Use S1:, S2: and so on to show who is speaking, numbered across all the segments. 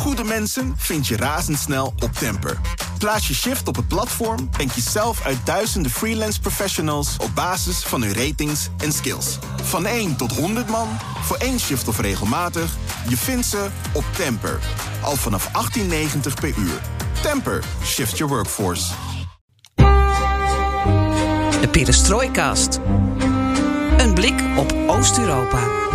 S1: goede mensen vind je razendsnel op Temper. Plaats je shift op het platform en kies zelf uit duizenden freelance professionals op basis van hun ratings en skills. Van 1 tot 100 man, voor één shift of regelmatig, je vindt ze op Temper. Al vanaf 18,90 per uur. Temper, shift your workforce.
S2: De Perestrooikast. Een blik op Oost-Europa.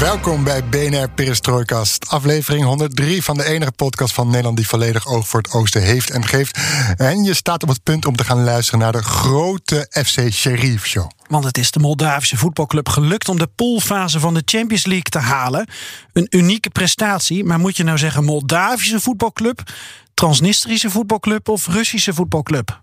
S3: Welkom bij BNR Perestrooikast, aflevering 103 van de enige podcast van Nederland die volledig oog voor het oosten heeft en geeft. En je staat op het punt om te gaan luisteren naar de grote FC Sheriff Show.
S4: Want het is de Moldavische voetbalclub gelukt om de poolfase van de Champions League te halen. Een unieke prestatie, maar moet je nou zeggen Moldavische voetbalclub, Transnistrische voetbalclub of Russische voetbalclub?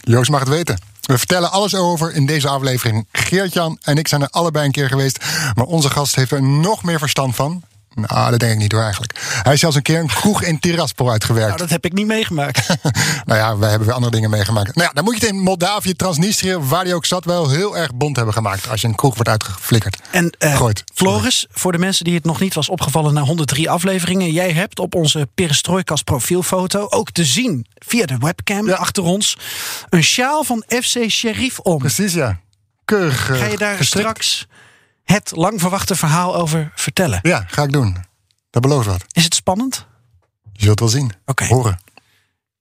S3: Joost mag het weten. We vertellen alles over in deze aflevering. Geert-Jan en ik zijn er allebei een keer geweest. Maar onze gast heeft er nog meer verstand van. Nou, dat denk ik niet hoor eigenlijk. Hij is zelfs een keer een kroeg in Tiraspol uitgewerkt.
S4: Nou, dat heb ik niet meegemaakt.
S3: nou ja, wij hebben weer andere dingen meegemaakt. Nou ja, dan moet je het in Moldavië, Transnistrië, waar die ook zat, wel heel erg bond hebben gemaakt. Als je een kroeg wordt uitgeflikkerd.
S4: En uh, Floris, voor de mensen die het nog niet was opgevallen na 103 afleveringen. Jij hebt op onze Perestrooikas profielfoto ook te zien via de webcam ja. achter ons een sjaal van FC Sheriff om.
S3: Precies, ja. Keurig.
S4: Ga je daar
S3: gestrikt.
S4: straks het lang verwachte verhaal over vertellen?
S3: Ja, ga ik doen. Dat belooft wat.
S4: Is het spannend?
S3: Je zult wel zien.
S4: Oké.
S3: Horen.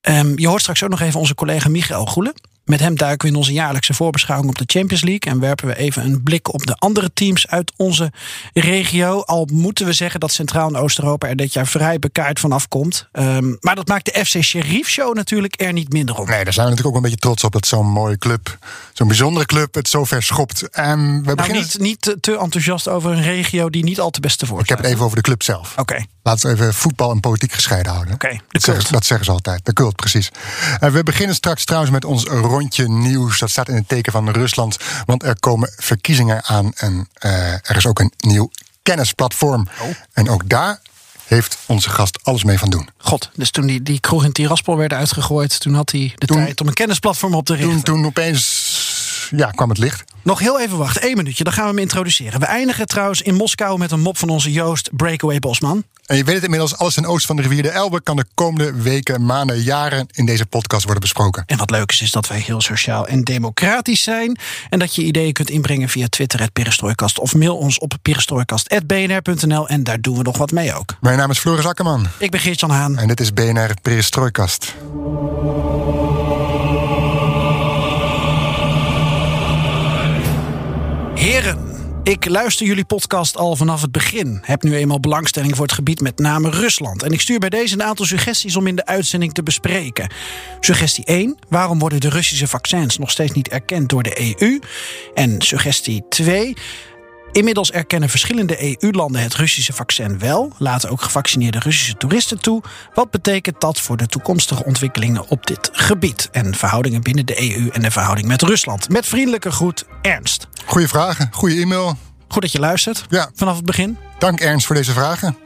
S4: Um, je hoort straks ook nog even onze collega Michael Goelen. Met hem duiken we in onze jaarlijkse voorbeschouwing op de Champions League. En werpen we even een blik op de andere teams uit onze regio. Al moeten we zeggen dat Centraal- en Oost-Europa er dit jaar vrij bekaard vanaf komt. Um, maar dat maakt de FC Sheriff Show natuurlijk er niet minder op.
S3: Nee, daar zijn we natuurlijk ook een beetje trots op dat zo'n mooie club, zo'n bijzondere club, het zo ver schopt. En we
S4: nou,
S3: beginnen...
S4: niet, niet te enthousiast over een regio die niet al te beste voor
S3: Ik heb het even over de club zelf.
S4: Oké. Okay.
S3: Laten we even voetbal en politiek gescheiden houden.
S4: Oké, okay,
S3: dat, zeggen, dat zeggen ze altijd. De cult, precies. En we beginnen straks trouwens met ons rondje nieuws. Dat staat in het teken van Rusland. Want er komen verkiezingen aan. En uh, er is ook een nieuw kennisplatform.
S4: Oh.
S3: En ook daar heeft onze gast alles mee van doen.
S4: God, dus toen die, die kroeg in Tiraspol werden uitgegooid... toen had hij de
S3: Toen-
S4: tijd om een kennisplatform op te richten.
S3: Toen, toen opeens ja, kwam het licht.
S4: Nog heel even wachten, één minuutje, dan gaan we hem introduceren. We eindigen trouwens in Moskou met een mop van onze Joost Breakaway Bosman.
S3: En je weet het inmiddels, alles ten oosten van de rivier de Elbe... kan de komende weken, maanden, jaren in deze podcast worden besproken.
S4: En wat leuk is, is dat wij heel sociaal en democratisch zijn. En dat je ideeën kunt inbrengen via Twitter, het Perestrooikast. Of mail ons op perestrooikast.bnr.nl. En daar doen we nog wat mee ook.
S3: Mijn naam is Floris Akkerman.
S4: Ik ben Geert-Jan Haan.
S3: En dit is BNR Perestrooikast.
S4: Ik luister jullie podcast al vanaf het begin. Heb nu eenmaal belangstelling voor het gebied met name Rusland. En ik stuur bij deze een aantal suggesties om in de uitzending te bespreken. Suggestie 1. Waarom worden de Russische vaccins nog steeds niet erkend door de EU? En suggestie 2. Inmiddels erkennen verschillende EU-landen het Russische vaccin wel, laten ook gevaccineerde Russische toeristen toe. Wat betekent dat voor de toekomstige ontwikkelingen op dit gebied en verhoudingen binnen de EU en de verhouding met Rusland? Met vriendelijke groet, Ernst.
S3: Goeie vragen, goede e-mail.
S4: Goed dat je luistert
S3: Ja,
S4: vanaf het begin.
S3: dank Ernst voor deze vragen.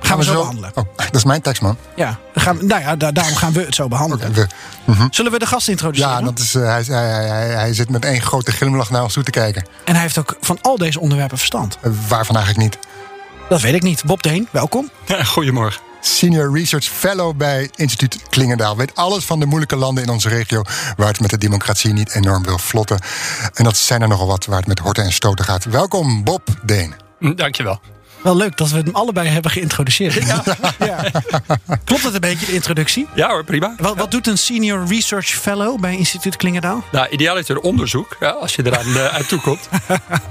S4: Gaan we zo behandelen.
S3: Oh, dat is mijn tekst, man.
S4: Ja, dan gaan we, nou ja, da- daarom gaan we het zo behandelen.
S3: We- mhm.
S4: Zullen we de gast introduceren?
S3: Ja, dat is, eh, hij, hij, hij, hij zit met één grote glimlach naar ons toe te kijken.
S4: En hij heeft ook van al deze onderwerpen verstand.
S3: Eh, waarvan eigenlijk niet.
S4: Dat weet ik niet. Bob Deen, welkom.
S5: Ja, goedemorgen.
S3: Senior Research Fellow bij Instituut Klingendaal. Weet alles van de moeilijke landen in onze regio... waar het met de democratie niet enorm wil vlotten. En dat zijn er nogal wat waar het met horten en stoten gaat. Welkom, Bob Deen.
S5: Hm, Dankjewel.
S4: Wel leuk dat we hem allebei hebben geïntroduceerd. Ja. Klopt het een beetje, de introductie?
S5: Ja hoor, prima.
S4: Wat, wat doet een Senior Research Fellow bij Instituut Klingendaal?
S5: Nou, idealiter onderzoek, ja, als je eraan uh, uit toekomt.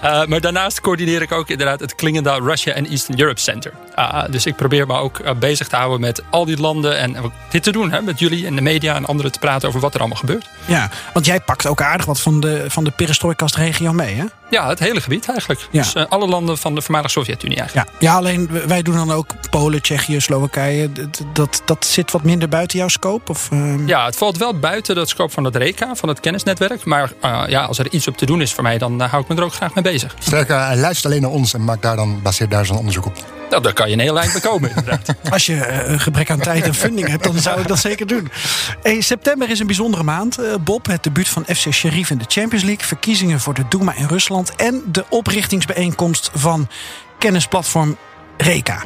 S5: Uh, maar daarnaast coördineer ik ook inderdaad het Klingendaal Russia and Eastern Europe Center. Uh, dus ik probeer me ook uh, bezig te houden met al die landen en dit te doen. Hè, met jullie en de media en anderen te praten over wat er allemaal gebeurt.
S4: Ja, want jij pakt ook aardig wat van de, van de perestrooikast regio mee, hè?
S5: Ja, het hele gebied eigenlijk.
S4: Ja.
S5: Dus uh, alle landen van de voormalige Sovjet-Unie eigenlijk.
S4: Ja, ja alleen wij doen dan ook Polen, Tsjechië, Slowakije. Dat, dat zit wat minder buiten jouw scope? Of, ehm,
S5: Ja, het valt wel buiten dat scope van het RECA, van het kennisnetwerk. Maar eh, ja, als er iets op te doen is voor mij, dan eh, hou ik me er ook graag mee bezig.
S3: Sterker, hij luistert alleen naar ons en maakt daar dan, baseert daar zo'n onderzoek op.
S5: Nou, daar kan je een heel eind bekomen, inderdaad.
S4: Als je eh, een gebrek aan tijd en funding hebt, dan zou ik dat zeker doen. Hey, september is een bijzondere maand, eh, Bob. Het debuut van FC Sheriff in de Champions League. Verkiezingen voor de Duma in Rusland. En de oprichtingsbijeenkomst van kennisplatform Reka.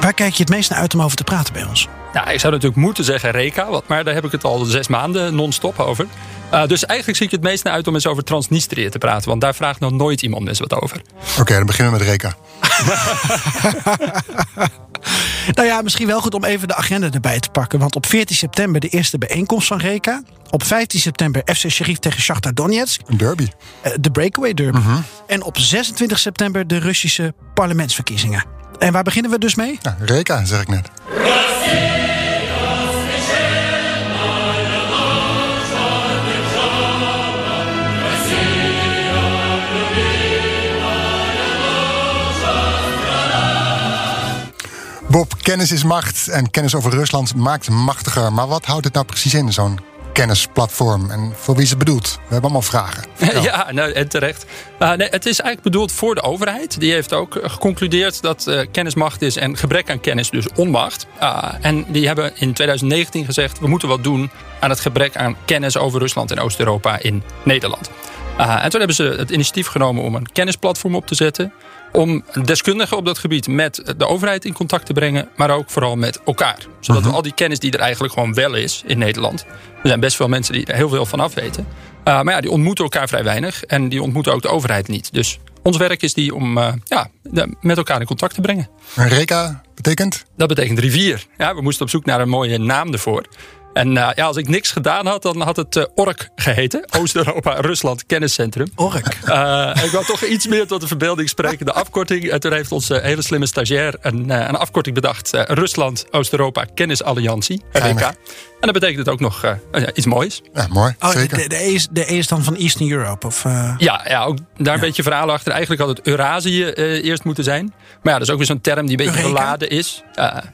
S4: Waar kijk je het meest naar uit om over te praten bij ons?
S5: Nou, ik zou natuurlijk moeten zeggen want- maar daar heb ik het al zes maanden non-stop over. Eh, dus eigenlijk zie ik het meest naar uit om eens over Transnistrië te praten. Want daar vraagt nog nooit iemand eens wat over.
S3: Oké, dan beginnen we met Reka.
S4: Nou ja, misschien wel goed om even de agenda erbij te pakken. Want op 14 september de eerste bijeenkomst van Reka. Op 15 september FC Sheriff tegen Shakhtar Donetsk.
S3: Een derby.
S4: eh, de Breakaway Derby. En op 26 september de Russische parlementsverkiezingen. En waar beginnen we dus mee?
S3: Ja, Reka, zeg ik net. Bob, kennis is macht en kennis over Rusland maakt machtiger. Maar wat houdt het nou precies in, zo'n kennisplatform? En voor wie is het bedoeld? We hebben allemaal vragen.
S5: Ja, nou, en terecht. Uh, nee, het is eigenlijk bedoeld voor de overheid. Die heeft ook eh, geconcludeerd dat uh, kennis macht is en gebrek aan kennis dus onmacht. En die hebben in 2019 gezegd: we moeten wat doen aan het gebrek aan kennis over Rusland en Oost-Europa in Nederland. En toen hebben ze het initiatief genomen om een kennisplatform op te zetten. Om deskundigen op dat gebied met de overheid in contact te brengen, maar ook vooral met elkaar. Zodat we al die kennis die er eigenlijk gewoon wel is in Nederland. Er zijn best veel mensen die er heel veel van af weten. Uh, maar ja, die ontmoeten elkaar vrij weinig en die ontmoeten ook de overheid niet. Dus ons werk is die om uh, ja, de, met elkaar in contact te brengen.
S3: En Reka betekent?
S5: Dat betekent rivier. Ja, we moesten op zoek naar een mooie naam ervoor. En uh, ja, als ik niks gedaan had, dan had het uh, ORK geheten. Oost-Europa-Rusland Kenniscentrum.
S4: ORK.
S5: Uh, ik wou toch iets meer tot de verbeelding spreken. De afkorting. En toen heeft onze hele slimme stagiair een, een afkorting bedacht. Rusland-Oost-Europa Kennisalliantie. RK. En dat betekent het ook nog iets moois.
S3: Ja, mooi.
S4: Oh,
S3: zeker.
S4: De, de, e is, de E is dan van Eastern Europe? Of,
S5: ja, ja, ook daar een beetje verhaal achter. Eigenlijk had het Eurasië eerst moeten zijn. Maar ja, dat is ook weer zo'n term die een beetje verladen is.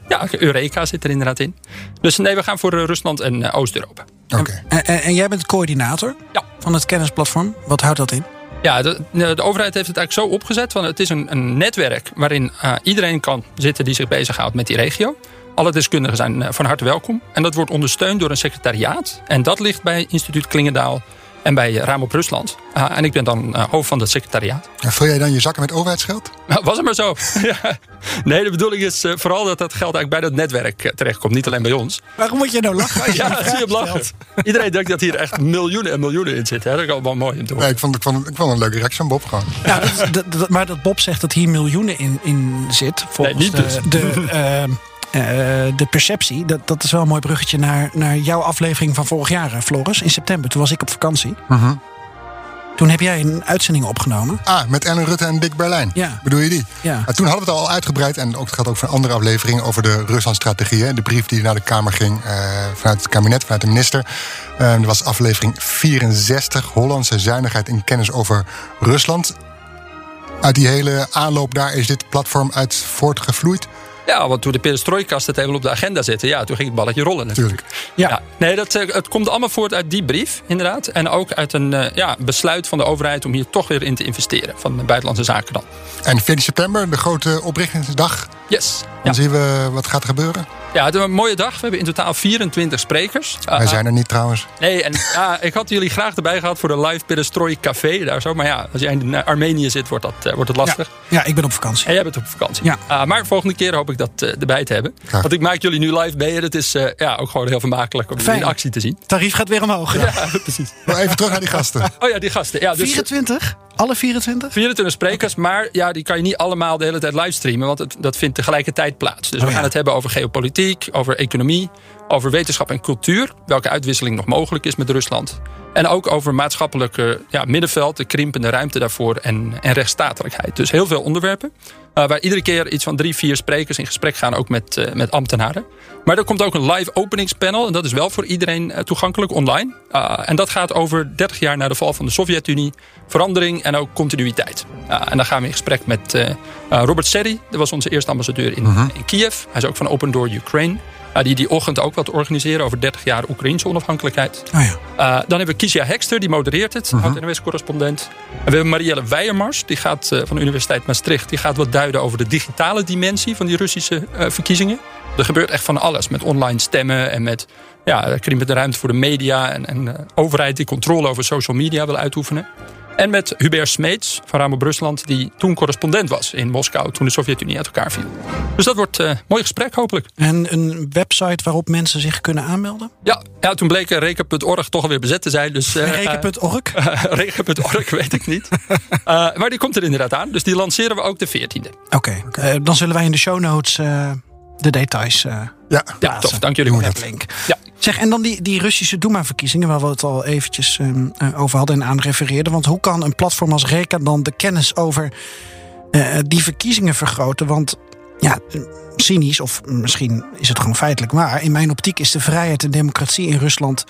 S5: ja, Eureka zit er inderdaad in. Dus nee, we gaan voor Rusland en uh, Oost-Europa.
S3: Okay.
S4: En, en, en, jij bent coördinator
S5: ja.
S4: van het kennisplatform. Wat houdt dat in?
S5: Ja, de, de, overheid heeft het eigenlijk zo opgezet. Van het is een, een netwerk waarin uh, iedereen kan zitten die zich bezighoudt met die regio. Alle deskundigen zijn uh, van harte welkom. En dat wordt ondersteund door een secretariaat. En dat ligt bij instituut Klingendaal en bij Raam op Rusland. Uh, en ik ben dan uh, hoofd van het secretariaat.
S3: En vul jij dan je zakken met overheidsgeld?
S5: Nou, was het maar zo. ja. Nee, de bedoeling is uh, vooral dat dat geld eigenlijk bij dat netwerk terechtkomt. Niet alleen bij ons.
S4: Waarom moet je nou lachen?
S5: ja, zie je hem lachen. Iedereen denkt dat hier echt miljoenen en miljoenen in zitten. Hè? Dat is allemaal mooi om te
S3: nee, ik, vond, ik, vond, ik vond een leuke reactie van Bob gewoon.
S4: Ja, dat, dat, dat, maar dat Bob zegt dat hier miljoenen in, in zit. Volgens
S5: nee, niet dus.
S4: de, de Uh, de perceptie, dat, dat is wel een mooi bruggetje naar, naar jouw aflevering van vorig jaar, Floris. In september, toen was ik op vakantie.
S3: Uh -huh.
S4: Toen heb jij een uitzending opgenomen.
S3: Ah, met Ellen Rutte en Dick Berlijn.
S4: Ja.
S3: Bedoel je die?
S4: Ja.
S3: Maar toen hadden we het al uitgebreid. En ook, het gaat ook van andere afleveringen over de Rusland-strategie. De brief die naar de Kamer ging uh, vanuit het kabinet, vanuit de minister. Uh, dat was aflevering 64, Hollandse zuinigheid en kennis over Rusland. Uit die hele aanloop daar is dit platform uit voortgevloeid.
S5: Ja, want toen de perestrojkast het helemaal op de agenda zette, ja, toen ging het balletje rollen natuurlijk.
S4: Ja.
S5: ja. nee, dat, het komt allemaal voort uit die brief, inderdaad. En ook uit een uh, ja, besluit van de overheid om hier toch weer in te investeren. Van de buitenlandse zaken dan.
S3: En 14 september, de grote oprichtingsdag.
S5: Yes.
S3: Dan ja. zien we wat gaat er gebeuren.
S5: Ja, het is een mooie dag. We hebben in totaal 24 sprekers.
S3: Wij uh, zijn er niet trouwens.
S5: Nee, en ja, ik had jullie graag erbij gehad voor de live Perestrooi Café daar zo. Maar ja, als jij in Armenië zit, wordt dat, uh, wordt het lastig.
S4: Ja, ja, ik ben op vakantie.
S5: En jij bent op vakantie.
S4: Ja.
S5: Uh, maar volgende keer hoop ik dat uh, erbij te hebben.
S3: Graag.
S5: Want ik maak jullie nu live mee en het is uh, ja, ook gewoon heel vermakelijk om jullie in actie te zien.
S4: Tarief gaat weer omhoog.
S5: Ja, ja precies.
S3: Maar even terug naar die gasten.
S5: Oh ja, die gasten. Ja, dus
S4: 24? Alle 24?
S5: 24 sprekers, maar ja, die kan je niet allemaal de hele tijd livestreamen, want het, dat vindt tegelijkertijd plaats. Dus oh, we gaan ja. het hebben over geopolitiek, over economie, over wetenschap en cultuur, welke uitwisseling nog mogelijk is met Rusland. En ook over maatschappelijke ja, middenveld, de krimpende ruimte daarvoor en, en rechtsstatelijkheid. Dus heel veel onderwerpen. Uh, waar iedere keer iets van drie, vier sprekers in gesprek gaan, ook met, uh, met ambtenaren. Maar er komt ook een live openingspanel. En dat is wel voor iedereen uh, toegankelijk online. en dat gaat over 30 jaar na de val van de Sovjet-Unie. Verandering en ook continuïteit. en dan gaan we in gesprek met Robert Serri. Dat was onze eerste ambassadeur in, -huh. in Kiev. Hij is ook van Open Door Ukraine. Uh, die die ochtend ook wat organiseren over 30 jaar Oekraïnse onafhankelijkheid.
S4: Oh ja.
S5: uh, dan hebben we Kizia Hekster, die modereert het, uh -huh. oud-NWS-correspondent. En we hebben Marielle Weijermars, die gaat van de Universiteit Maastricht, die gaat wat duiden over de digitale dimensie van die Russische verkiezingen. Er gebeurt echt van alles met online stemmen en met ja, krimpende ruimte voor de media en, en overheid die controle over social media wil uitoefenen. En met Hubert Smeets van Ramo Brusland, die toen correspondent was in Moskou toen de Sovjet-Unie uit elkaar viel. Dus dat wordt een uh, mooi gesprek, hopelijk.
S4: En een website waarop mensen zich kunnen aanmelden?
S5: Ja, ja toen bleek reken.org toch alweer bezet te zijn. Dus,
S4: uh, reken.org?
S5: Uh, reken.org weet ik niet. maar die komt er inderdaad aan. Dus die lanceren we ook de 14e.
S4: Oké, okay. dan zullen wij in de show notes de details. Uh,
S5: ja, ja tof. Dank jullie wel.
S4: Link. Ja. Zeg, en dan die, die Russische Duma-verkiezingen, waar we het al eventjes um, uh, over hadden en aan refereerden. Want hoe kan een platform als Reka dan de kennis over uh, die verkiezingen vergroten? Want ja, cynisch, of misschien is het gewoon feitelijk waar. In mijn optiek is de vrijheid en democratie in Rusland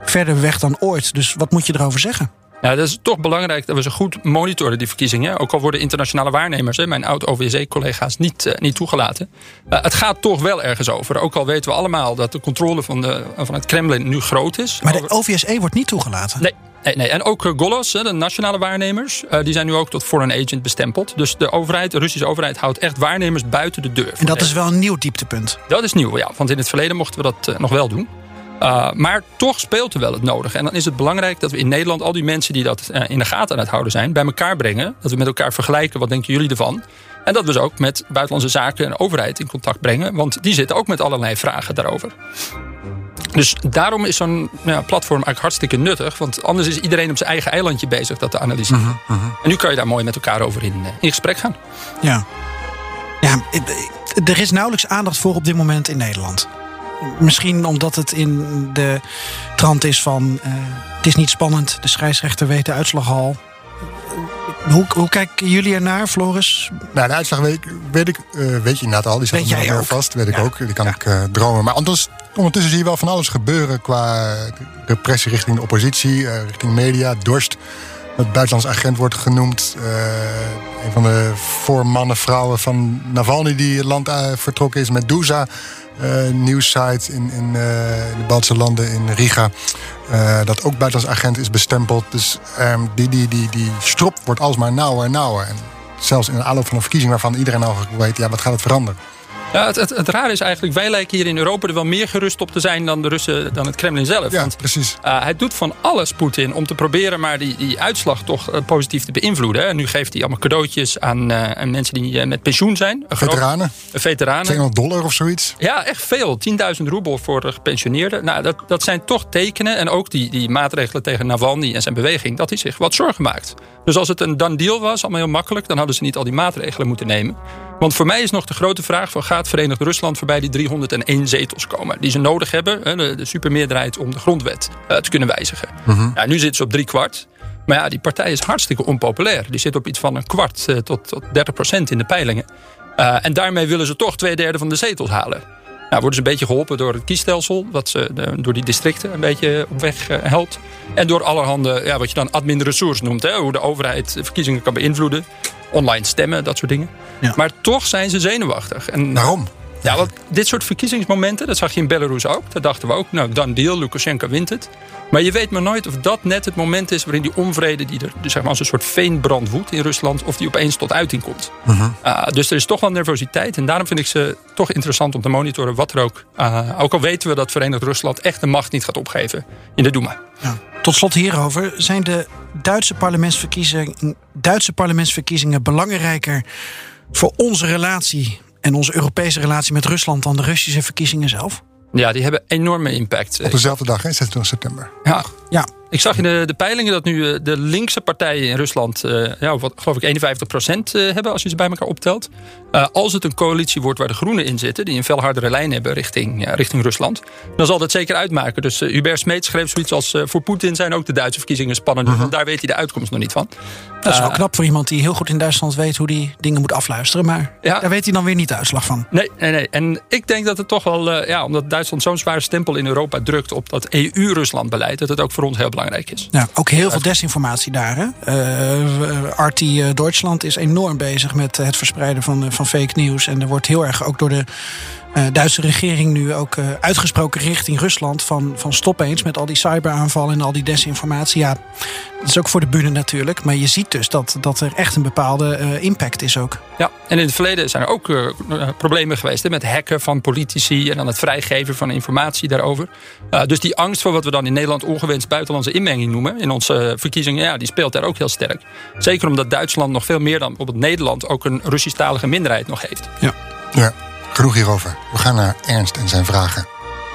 S4: verder weg dan ooit. Dus wat moet je erover zeggen?
S5: Ja, dat is toch belangrijk dat we ze goed monitoren, die verkiezingen. Ook al worden internationale waarnemers, mijn oud-OVSE-collega's, niet, uh, niet toegelaten. Uh, het gaat toch wel ergens over. Ook al weten we allemaal dat de controle van, de, van het Kremlin nu groot is.
S4: Maar de OVSE wordt niet toegelaten?
S5: Nee. Nee, nee. En ook Golos, de nationale waarnemers, uh, die zijn nu ook tot foreign agent bestempeld. Dus de overheid, de Russische overheid, houdt echt waarnemers buiten de deur.
S4: En dat is wel een nieuw dieptepunt?
S5: Dat is nieuw, ja. Want in het verleden mochten we dat nog wel doen. Uh, maar toch speelt er wel het nodige. En dan is het belangrijk dat we in Nederland al die mensen die dat uh, in de gaten aan het houden zijn, bij elkaar brengen. Dat we met elkaar vergelijken. Wat denken jullie ervan? En dat we ze ook met buitenlandse zaken en overheid in contact brengen. Want die zitten ook met allerlei vragen daarover. Dus daarom is zo'n ja, platform eigenlijk hartstikke nuttig. Want anders is iedereen op zijn eigen eilandje bezig dat te analyseren. Uh -huh, uh -huh. En nu kan je daar mooi met elkaar over in, in gesprek gaan.
S4: Ja. ja, er is nauwelijks aandacht voor op dit moment in Nederland. Misschien omdat het in de trant is van... Uh, het is niet spannend, de scheidsrechter weet de uitslag al. Hoe, hoe kijken jullie ernaar, Floris?
S3: Nou, de uitslag weet, weet ik, uh, weet je inderdaad al. Die staat er nog vast, weet ik ook. Die kan ja. ik uh, dromen. Maar anders, ondertussen zie je wel van alles gebeuren... qua repressie richting de oppositie, uh, richting media, dorst. Het buitenlands agent wordt genoemd. een van de voormannen, vrouwen van Navalny... die het land vertrokken is met Douza... Uh, nieuwssite in, in uh, de Baltische landen, in Riga. Uh, dat ook buitenlands agent is bestempeld. Dus um, die, die, die, die strop wordt alsmaar nauwer en nauwer. En zelfs in de aanloop van een verkiezing waarvan iedereen al weet... ja, wat gaat het veranderen?
S5: Ja, het, het, het raar is eigenlijk, wij lijken hier in Europa er wel meer gerust op te zijn dan de Russen, dan het Kremlin zelf.
S3: Ja,
S5: Want,
S3: precies.
S5: Uh, hij doet van alles, Poetin, om te proberen maar die, die uitslag toch uh, positief te beïnvloeden. En nu geeft hij allemaal cadeautjes aan, uh, aan mensen die met pensioen zijn.
S3: Veteranen.
S5: Veteranen.
S3: 200 dollar of zoiets.
S5: Ja, echt veel. 10.000 roebel voor de gepensioneerden. Nou, dat, dat zijn toch tekenen. En ook die, die maatregelen tegen Navalny en zijn beweging, dat hij zich wat zorgen maakt. Dus als het een done deal was, allemaal heel makkelijk, dan hadden ze niet al die maatregelen moeten nemen. Want voor mij is nog de grote vraag: van, gaat Verenigd Rusland voorbij die 301 zetels komen? Die ze nodig hebben, de, de supermeerderheid, om de grondwet uh, te kunnen wijzigen. Uh -huh. ja, nu zitten ze op drie kwart. Maar ja, die partij is hartstikke onpopulair. Die zit op iets van een kwart uh, tot, tot 30 procent in de peilingen. Uh, en daarmee willen ze toch twee derde van de zetels halen. Nou, worden ze een beetje geholpen door het kiesstelsel, dat ze de, door die districten een beetje op weg uh, helpt. En door allerhande, ja, wat je dan admin ressources noemt, hè, hoe de overheid verkiezingen kan beïnvloeden. Online stemmen, dat soort dingen. Ja. Maar toch zijn ze zenuwachtig. En,
S3: Waarom?
S5: Ja, want dit soort verkiezingsmomenten, dat zag je in Belarus ook. Dat dachten we ook, nou, done deal, Lukashenko wint het. Maar je weet maar nooit of dat net het moment is waarin die onvrede die er dus zeg maar, als een soort veenbrand woedt in Rusland, of die opeens tot uiting komt. Uh -huh. uh, dus er is toch wel nervositeit. En daarom vind ik ze toch interessant om te monitoren wat er ook. Uh, ook al weten we dat Verenigd Rusland echt de macht niet gaat opgeven in de Duma.
S4: Ja. Tot slot hierover. Zijn de Duitse parlementsverkiezingen, Duitse parlementsverkiezingen belangrijker voor onze relatie en onze Europese relatie met Rusland dan de Russische verkiezingen zelf?
S5: Ja, die hebben enorme impact.
S3: Op dezelfde dag, hè, 26 september.
S5: Ja,
S4: ja.
S5: Ik zag in de, de peilingen dat nu eh, de linkse partijen in Rusland, uh, ja, wat, geloof ik, 51 procent hebben als je ze bij elkaar optelt. Uh, als het een coalitie wordt waar de Groenen in zitten, die een veel hardere lijn hebben richting, ja, richting Rusland, dan zal dat zeker uitmaken. Dus Hubert Smeet schreef zoiets als: voor Poetin zijn ook de Duitse verkiezingen spannend. -huh. Want daar weet hij de uitkomst nog niet van.
S4: Dat is wel knap voor iemand die heel goed in Duitsland weet hoe die dingen moet afluisteren. Maar ja, daar weet hij dan weer niet de uitslag van.
S5: Nee, nee, nee. En ik denk dat het toch wel, ja, omdat Duitsland zo'n zware stempel in Europa drukt op dat EU-Rusland-beleid, dat het ook voor ons heel belangrijk is.
S4: Ja, ook heel veel desinformatie daar. Hè? Uh, Arti Duitsland is enorm bezig met het verspreiden van, van fake news. En er wordt heel erg ook door de uh, Duitse regering nu ook uh, uitgesproken richting Rusland van, van stop eens met al die cyberaanvallen en al die desinformatie. Ja, dat is ook voor de bühne natuurlijk. Maar je ziet dus dat, dat er echt een bepaalde uh, impact is ook.
S5: Ja, en in het verleden zijn er ook problemen geweest hè, met hacken van politici en dan het vrijgeven van informatie daarover. dus die angst voor wat we dan in Nederland ongewenst buitenlandse inmenging noemen in onze verkiezingen, ja, die speelt daar ook heel sterk. Zeker omdat Duitsland nog veel meer dan bijvoorbeeld Nederland ook een Russisch-talige minderheid nog heeft.
S3: Ja. ja. Genoeg hierover. We gaan naar Ernst en zijn vragen.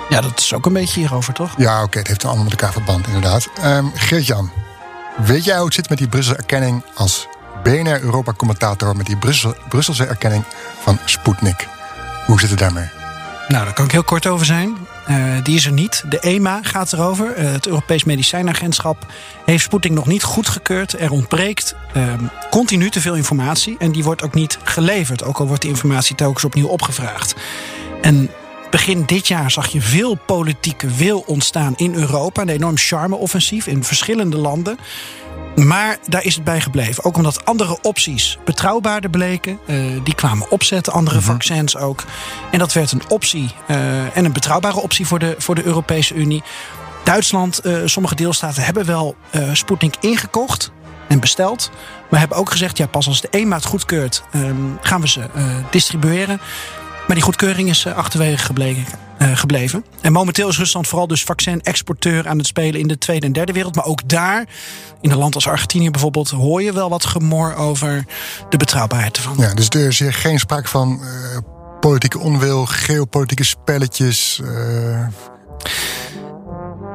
S4: Ja, dat is ook een beetje hierover, toch?
S3: Ja, oké. Okay, het heeft allemaal met elkaar verband, inderdaad. Um, Geert-Jan, weet jij hoe het zit met die Brusselse erkenning als BNR-Europa-commentator... met die Brussel, Brusselse erkenning van Sputnik? Hoe zit het daarmee?
S4: Nou, daar kan ik heel kort over zijn. Uh, die is er niet. De EMA gaat erover. Uh, het Europees Medicijnagentschap heeft Sputnik nog niet goedgekeurd. Er ontbreekt uh, continu te veel informatie. En die wordt ook niet geleverd. Ook al wordt die informatie telkens opnieuw opgevraagd. En begin dit jaar zag je veel politieke wil ontstaan in Europa. Een enorm charme-offensief in verschillende landen. Maar daar is het bij gebleven. Ook omdat andere opties betrouwbaarder bleken. Uh, die kwamen opzetten, andere -hmm. vaccins ook. En dat werd een optie uh, en een betrouwbare optie voor de, voor de Europese Unie. Duitsland, uh, sommige deelstaten hebben wel Sputnik ingekocht en besteld. Maar hebben ook gezegd, ja, pas als de EMA het goedkeurt, gaan we ze distribueren. Maar die goedkeuring is achterwege gebleken. Uh, gebleven. En momenteel is Rusland vooral dus vaccin-exporteur aan het spelen in de tweede en derde wereld. Maar ook daar, in een land als Argentinië bijvoorbeeld, hoor je wel wat gemor over de betrouwbaarheid ervan.
S3: Ja, dus er is hier geen sprake van uh, politieke onwil, geopolitieke spelletjes. Uh...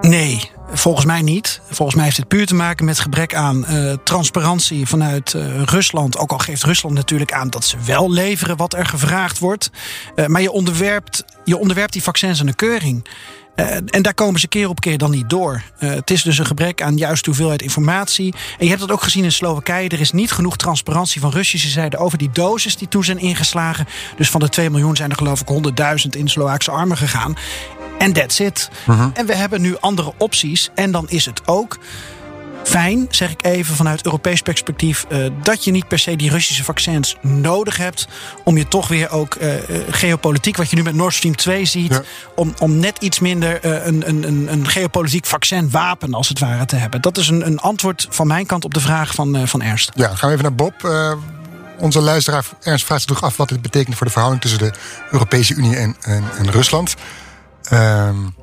S4: Nee, Volgens mij niet. Volgens mij heeft het puur te maken met gebrek aan uh, transparantie vanuit uh, Rusland. Ook al geeft Rusland natuurlijk aan dat ze wel leveren wat er gevraagd wordt. Uh, maar je onderwerpt, je onderwerpt die vaccins aan een keuring. en daar komen ze keer op keer dan niet door. het is dus een gebrek aan juist hoeveelheid informatie. En je hebt dat ook gezien in Slowakije. Er is niet genoeg transparantie van Russische zijde over die doses die toen zijn ingeslagen. Dus van de 2 miljoen zijn er geloof ik 100.000 in Slovaakse armen gegaan. En that's it. Uh -huh. En we hebben nu andere opties. En dan is het ook fijn, zeg ik even vanuit Europees perspectief, uh, dat je niet per se die Russische vaccins nodig hebt. Om je toch weer ook uh, geopolitiek, wat je nu met Nord Stream 2 ziet, ja. om, om net iets minder uh, een, een, een geopolitiek vaccinwapen als het ware te hebben. Dat is een, een antwoord van mijn kant op de vraag van, van Ernst.
S3: Ja, gaan we even naar Bob. onze luisteraar Ernst vraagt zich toch af wat dit betekent voor de verhouding tussen de Europese Unie en, en, en Rusland. Um,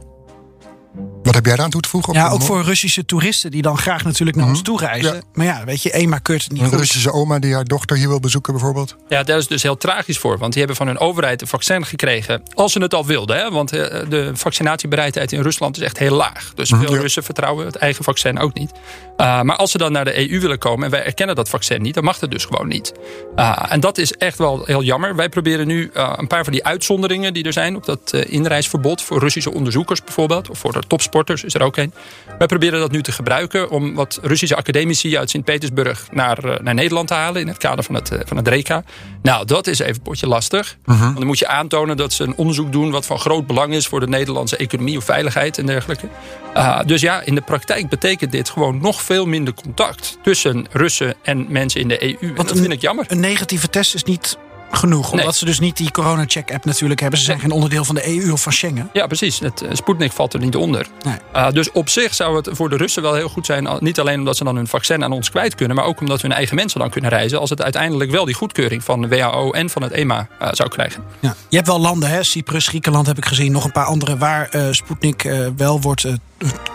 S3: wat heb jij daar aan toe te voegen?
S4: Ja, ook voor Russische toeristen die dan graag natuurlijk naar mm -hmm. ons toe reizen. Ja. Maar ja, weet je, EMA keurt het niet
S3: Een
S4: goed.
S3: Russische oma die haar dochter hier wil bezoeken bijvoorbeeld.
S5: Ja, daar is dus heel tragisch voor. Want die hebben van hun overheid een vaccin gekregen. Als ze het al wilden. Hè? Want de vaccinatiebereidheid in Rusland is echt heel laag. Dus veel ja. Russen vertrouwen het eigen vaccin ook niet. Uh, maar als ze dan naar de EU willen komen en wij erkennen dat vaccin niet, dan mag het dus gewoon niet. Uh, en dat is echt wel heel jammer. Wij proberen nu uh, een paar van die uitzonderingen die er zijn op dat inreisverbod voor Russische onderzoekers bijvoorbeeld, of voor de topsporters is er ook een. Wij proberen dat nu te gebruiken om wat Russische academici uit Sint-Petersburg naar, naar Nederland te halen in het kader van het, van het RECA. Nou, dat is even een potje lastig. -huh. Want dan moet je aantonen dat ze een onderzoek doen wat van groot belang is voor de Nederlandse economie of veiligheid en dergelijke. dus ja, in de praktijk betekent dit gewoon nog veel minder contact tussen Russen en mensen in de EU. Want en dat
S4: een,
S5: vind ik jammer.
S4: Een negatieve test is niet genoeg. Omdat nee. ze dus niet die corona-check-app natuurlijk hebben. Ze zijn geen onderdeel van de EU of van Schengen.
S5: Ja, precies. Het Sputnik valt er niet onder. Nee. Uh, dus op zich zou het voor de Russen wel heel goed zijn. Niet alleen omdat ze dan hun vaccin aan ons kwijt kunnen. Maar ook omdat hun eigen mensen dan kunnen reizen. Als het uiteindelijk wel die goedkeuring van de WHO en van het EMA uh, zou krijgen.
S4: Ja. Je hebt wel landen, hè? Cyprus, Griekenland heb ik gezien. Nog een paar andere waar Sputnik wel wordt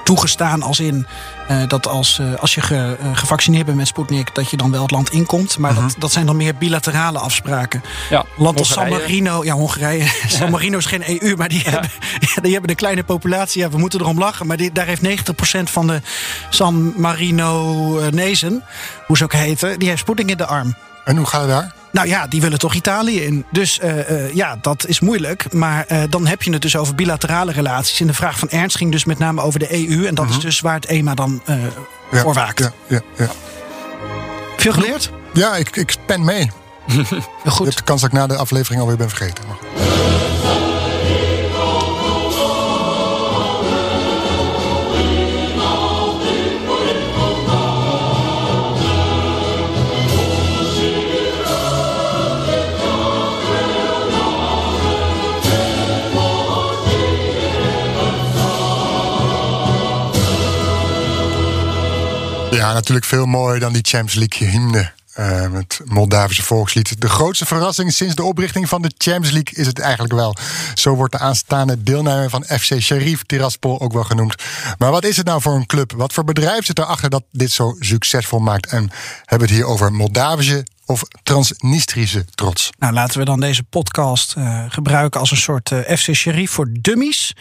S4: toegestaan als in eh, dat als, eh, als je ge- eh, gevaccineerd bent met Sputnik, dat je dan wel het land inkomt. Maar dat, dat zijn dan meer bilaterale afspraken.
S5: Ja,
S4: Land als San. Marino, ja, Hongarije. San Marino is geen EU, maar die, hebben, die hebben een kleine populatie. Ja, we moeten erom lachen. Maar die, daar heeft 90% van de San Marino-nezen, hoe ze ook heten, die heeft Sputnik in de arm.
S3: En hoe gaat het daar?
S4: Nou ja, die willen toch Italië in. Dus eh, eh, ja, dat is moeilijk. Maar eh, dan heb je het dus over bilaterale relaties. En de vraag van Ernst ging dus met name over de EU. En dat is dus waar het EMA dan
S3: Ja,
S4: voor waakt.
S3: Ja, ja, ja.
S4: Veel geleerd?
S3: ja ik, ik pen mee.
S4: Heel
S3: Je
S4: goed.
S3: hebt de kans dat ik na de aflevering alweer ben vergeten. Maar Ja, natuurlijk veel mooier dan die Champions League hymne. eh, het Moldavische volkslied. De grootste verrassing sinds de oprichting van de Champions League is het eigenlijk wel. Zo wordt de aanstaande deelnemer van FC Sheriff Tiraspol ook wel genoemd. Maar wat is het nou voor een club? Wat voor bedrijf zit erachter dat dit zo succesvol maakt? En hebben we het hier over Moldavische of Transnistrische trots?
S4: Nou, laten we dan deze podcast eh, gebruiken als een soort eh, FC Sheriff voor dummies.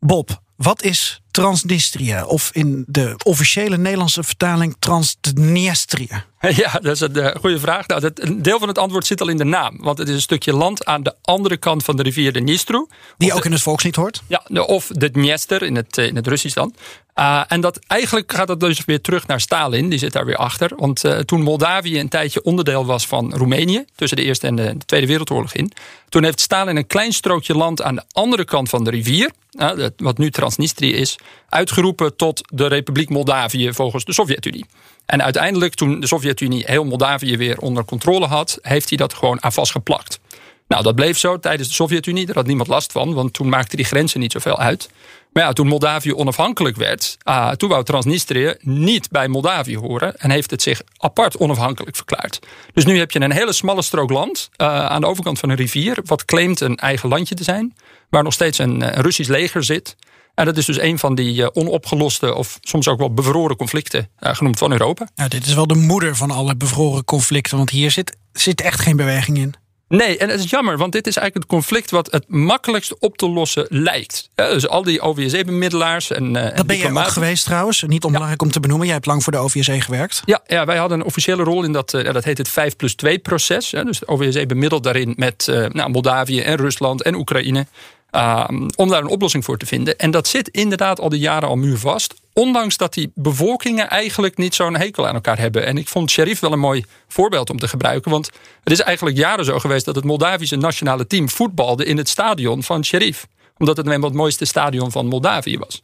S4: Bob, wat is Transnistrië? Of in de officiële Nederlandse vertaling Transdniestrië?
S5: Ja, dat is een eh, goede vraag. Nou, dat, een deel van het antwoord zit al in de naam. Want het is een stukje land aan de andere kant van de rivier de Dnistru.
S4: Die ook
S5: de-
S4: in het volkslied hoort.
S5: Ja, de- of de Dniester in het, eh, in het Russisch dan. Uh, en dat, eigenlijk gaat dat dus weer terug naar Stalin. Die zit daar weer achter. Want uh, toen Moldavië een tijdje onderdeel was van Roemenië... tussen de Eerste en de, de Tweede Wereldoorlog in... toen heeft Stalin een klein strookje land aan de andere kant van de rivier... Uh, wat nu Transnistrië is... uitgeroepen tot de Republiek Moldavië volgens de Sovjet-Unie. En uiteindelijk, toen de Sovjet-Unie heel Moldavië weer onder controle had... heeft hij dat gewoon aan vastgeplakt. Nou, dat bleef zo tijdens de Sovjet-Unie. Daar had niemand last van, want toen maakten die grenzen niet zoveel uit. Maar ja, toen Moldavië onafhankelijk werd, ah, toen wou Transnistrië niet bij Moldavië horen en heeft het zich apart onafhankelijk verklaard. Dus nu heb je een hele smalle strook land ah, aan de overkant van een rivier, wat claimt een eigen landje te zijn, waar nog steeds een, eh, een Russisch leger zit. En dat is dus een van die eh, onopgeloste of soms ook wel bevroren conflicten eh, genoemd van Europa.
S4: Nou, dit is wel de moeder van alle bevroren conflicten. Want hier zit, zit echt geen beweging in.
S5: Nee, en het is jammer, want dit is eigenlijk het conflict wat het makkelijkst op te lossen lijkt. Ja, dus al die OVSE-bemiddelaars en, eh, en
S4: Dat ben je ook geweest trouwens. Niet onbelangrijk om te benoemen. Jij hebt lang voor de OVSE gewerkt.
S5: Ja, ja, wij hadden een officiële rol in dat, ja, dat heet het 5 plus 2 proces. Dus de OVSE bemiddelt daarin met nou, Moldavië en Rusland en Oekraïne. Uh, om daar een oplossing voor te vinden. En dat zit inderdaad al die jaren al muurvast. Ondanks dat die bevolkingen eigenlijk niet zo'n hekel aan elkaar hebben. En ik vond Sheriff wel een mooi voorbeeld om te gebruiken. Want het is eigenlijk jaren zo geweest dat het Moldavische nationale team voetbalde in het stadion van Sheriff. Omdat het eenmaal het mooiste stadion van Moldavië was.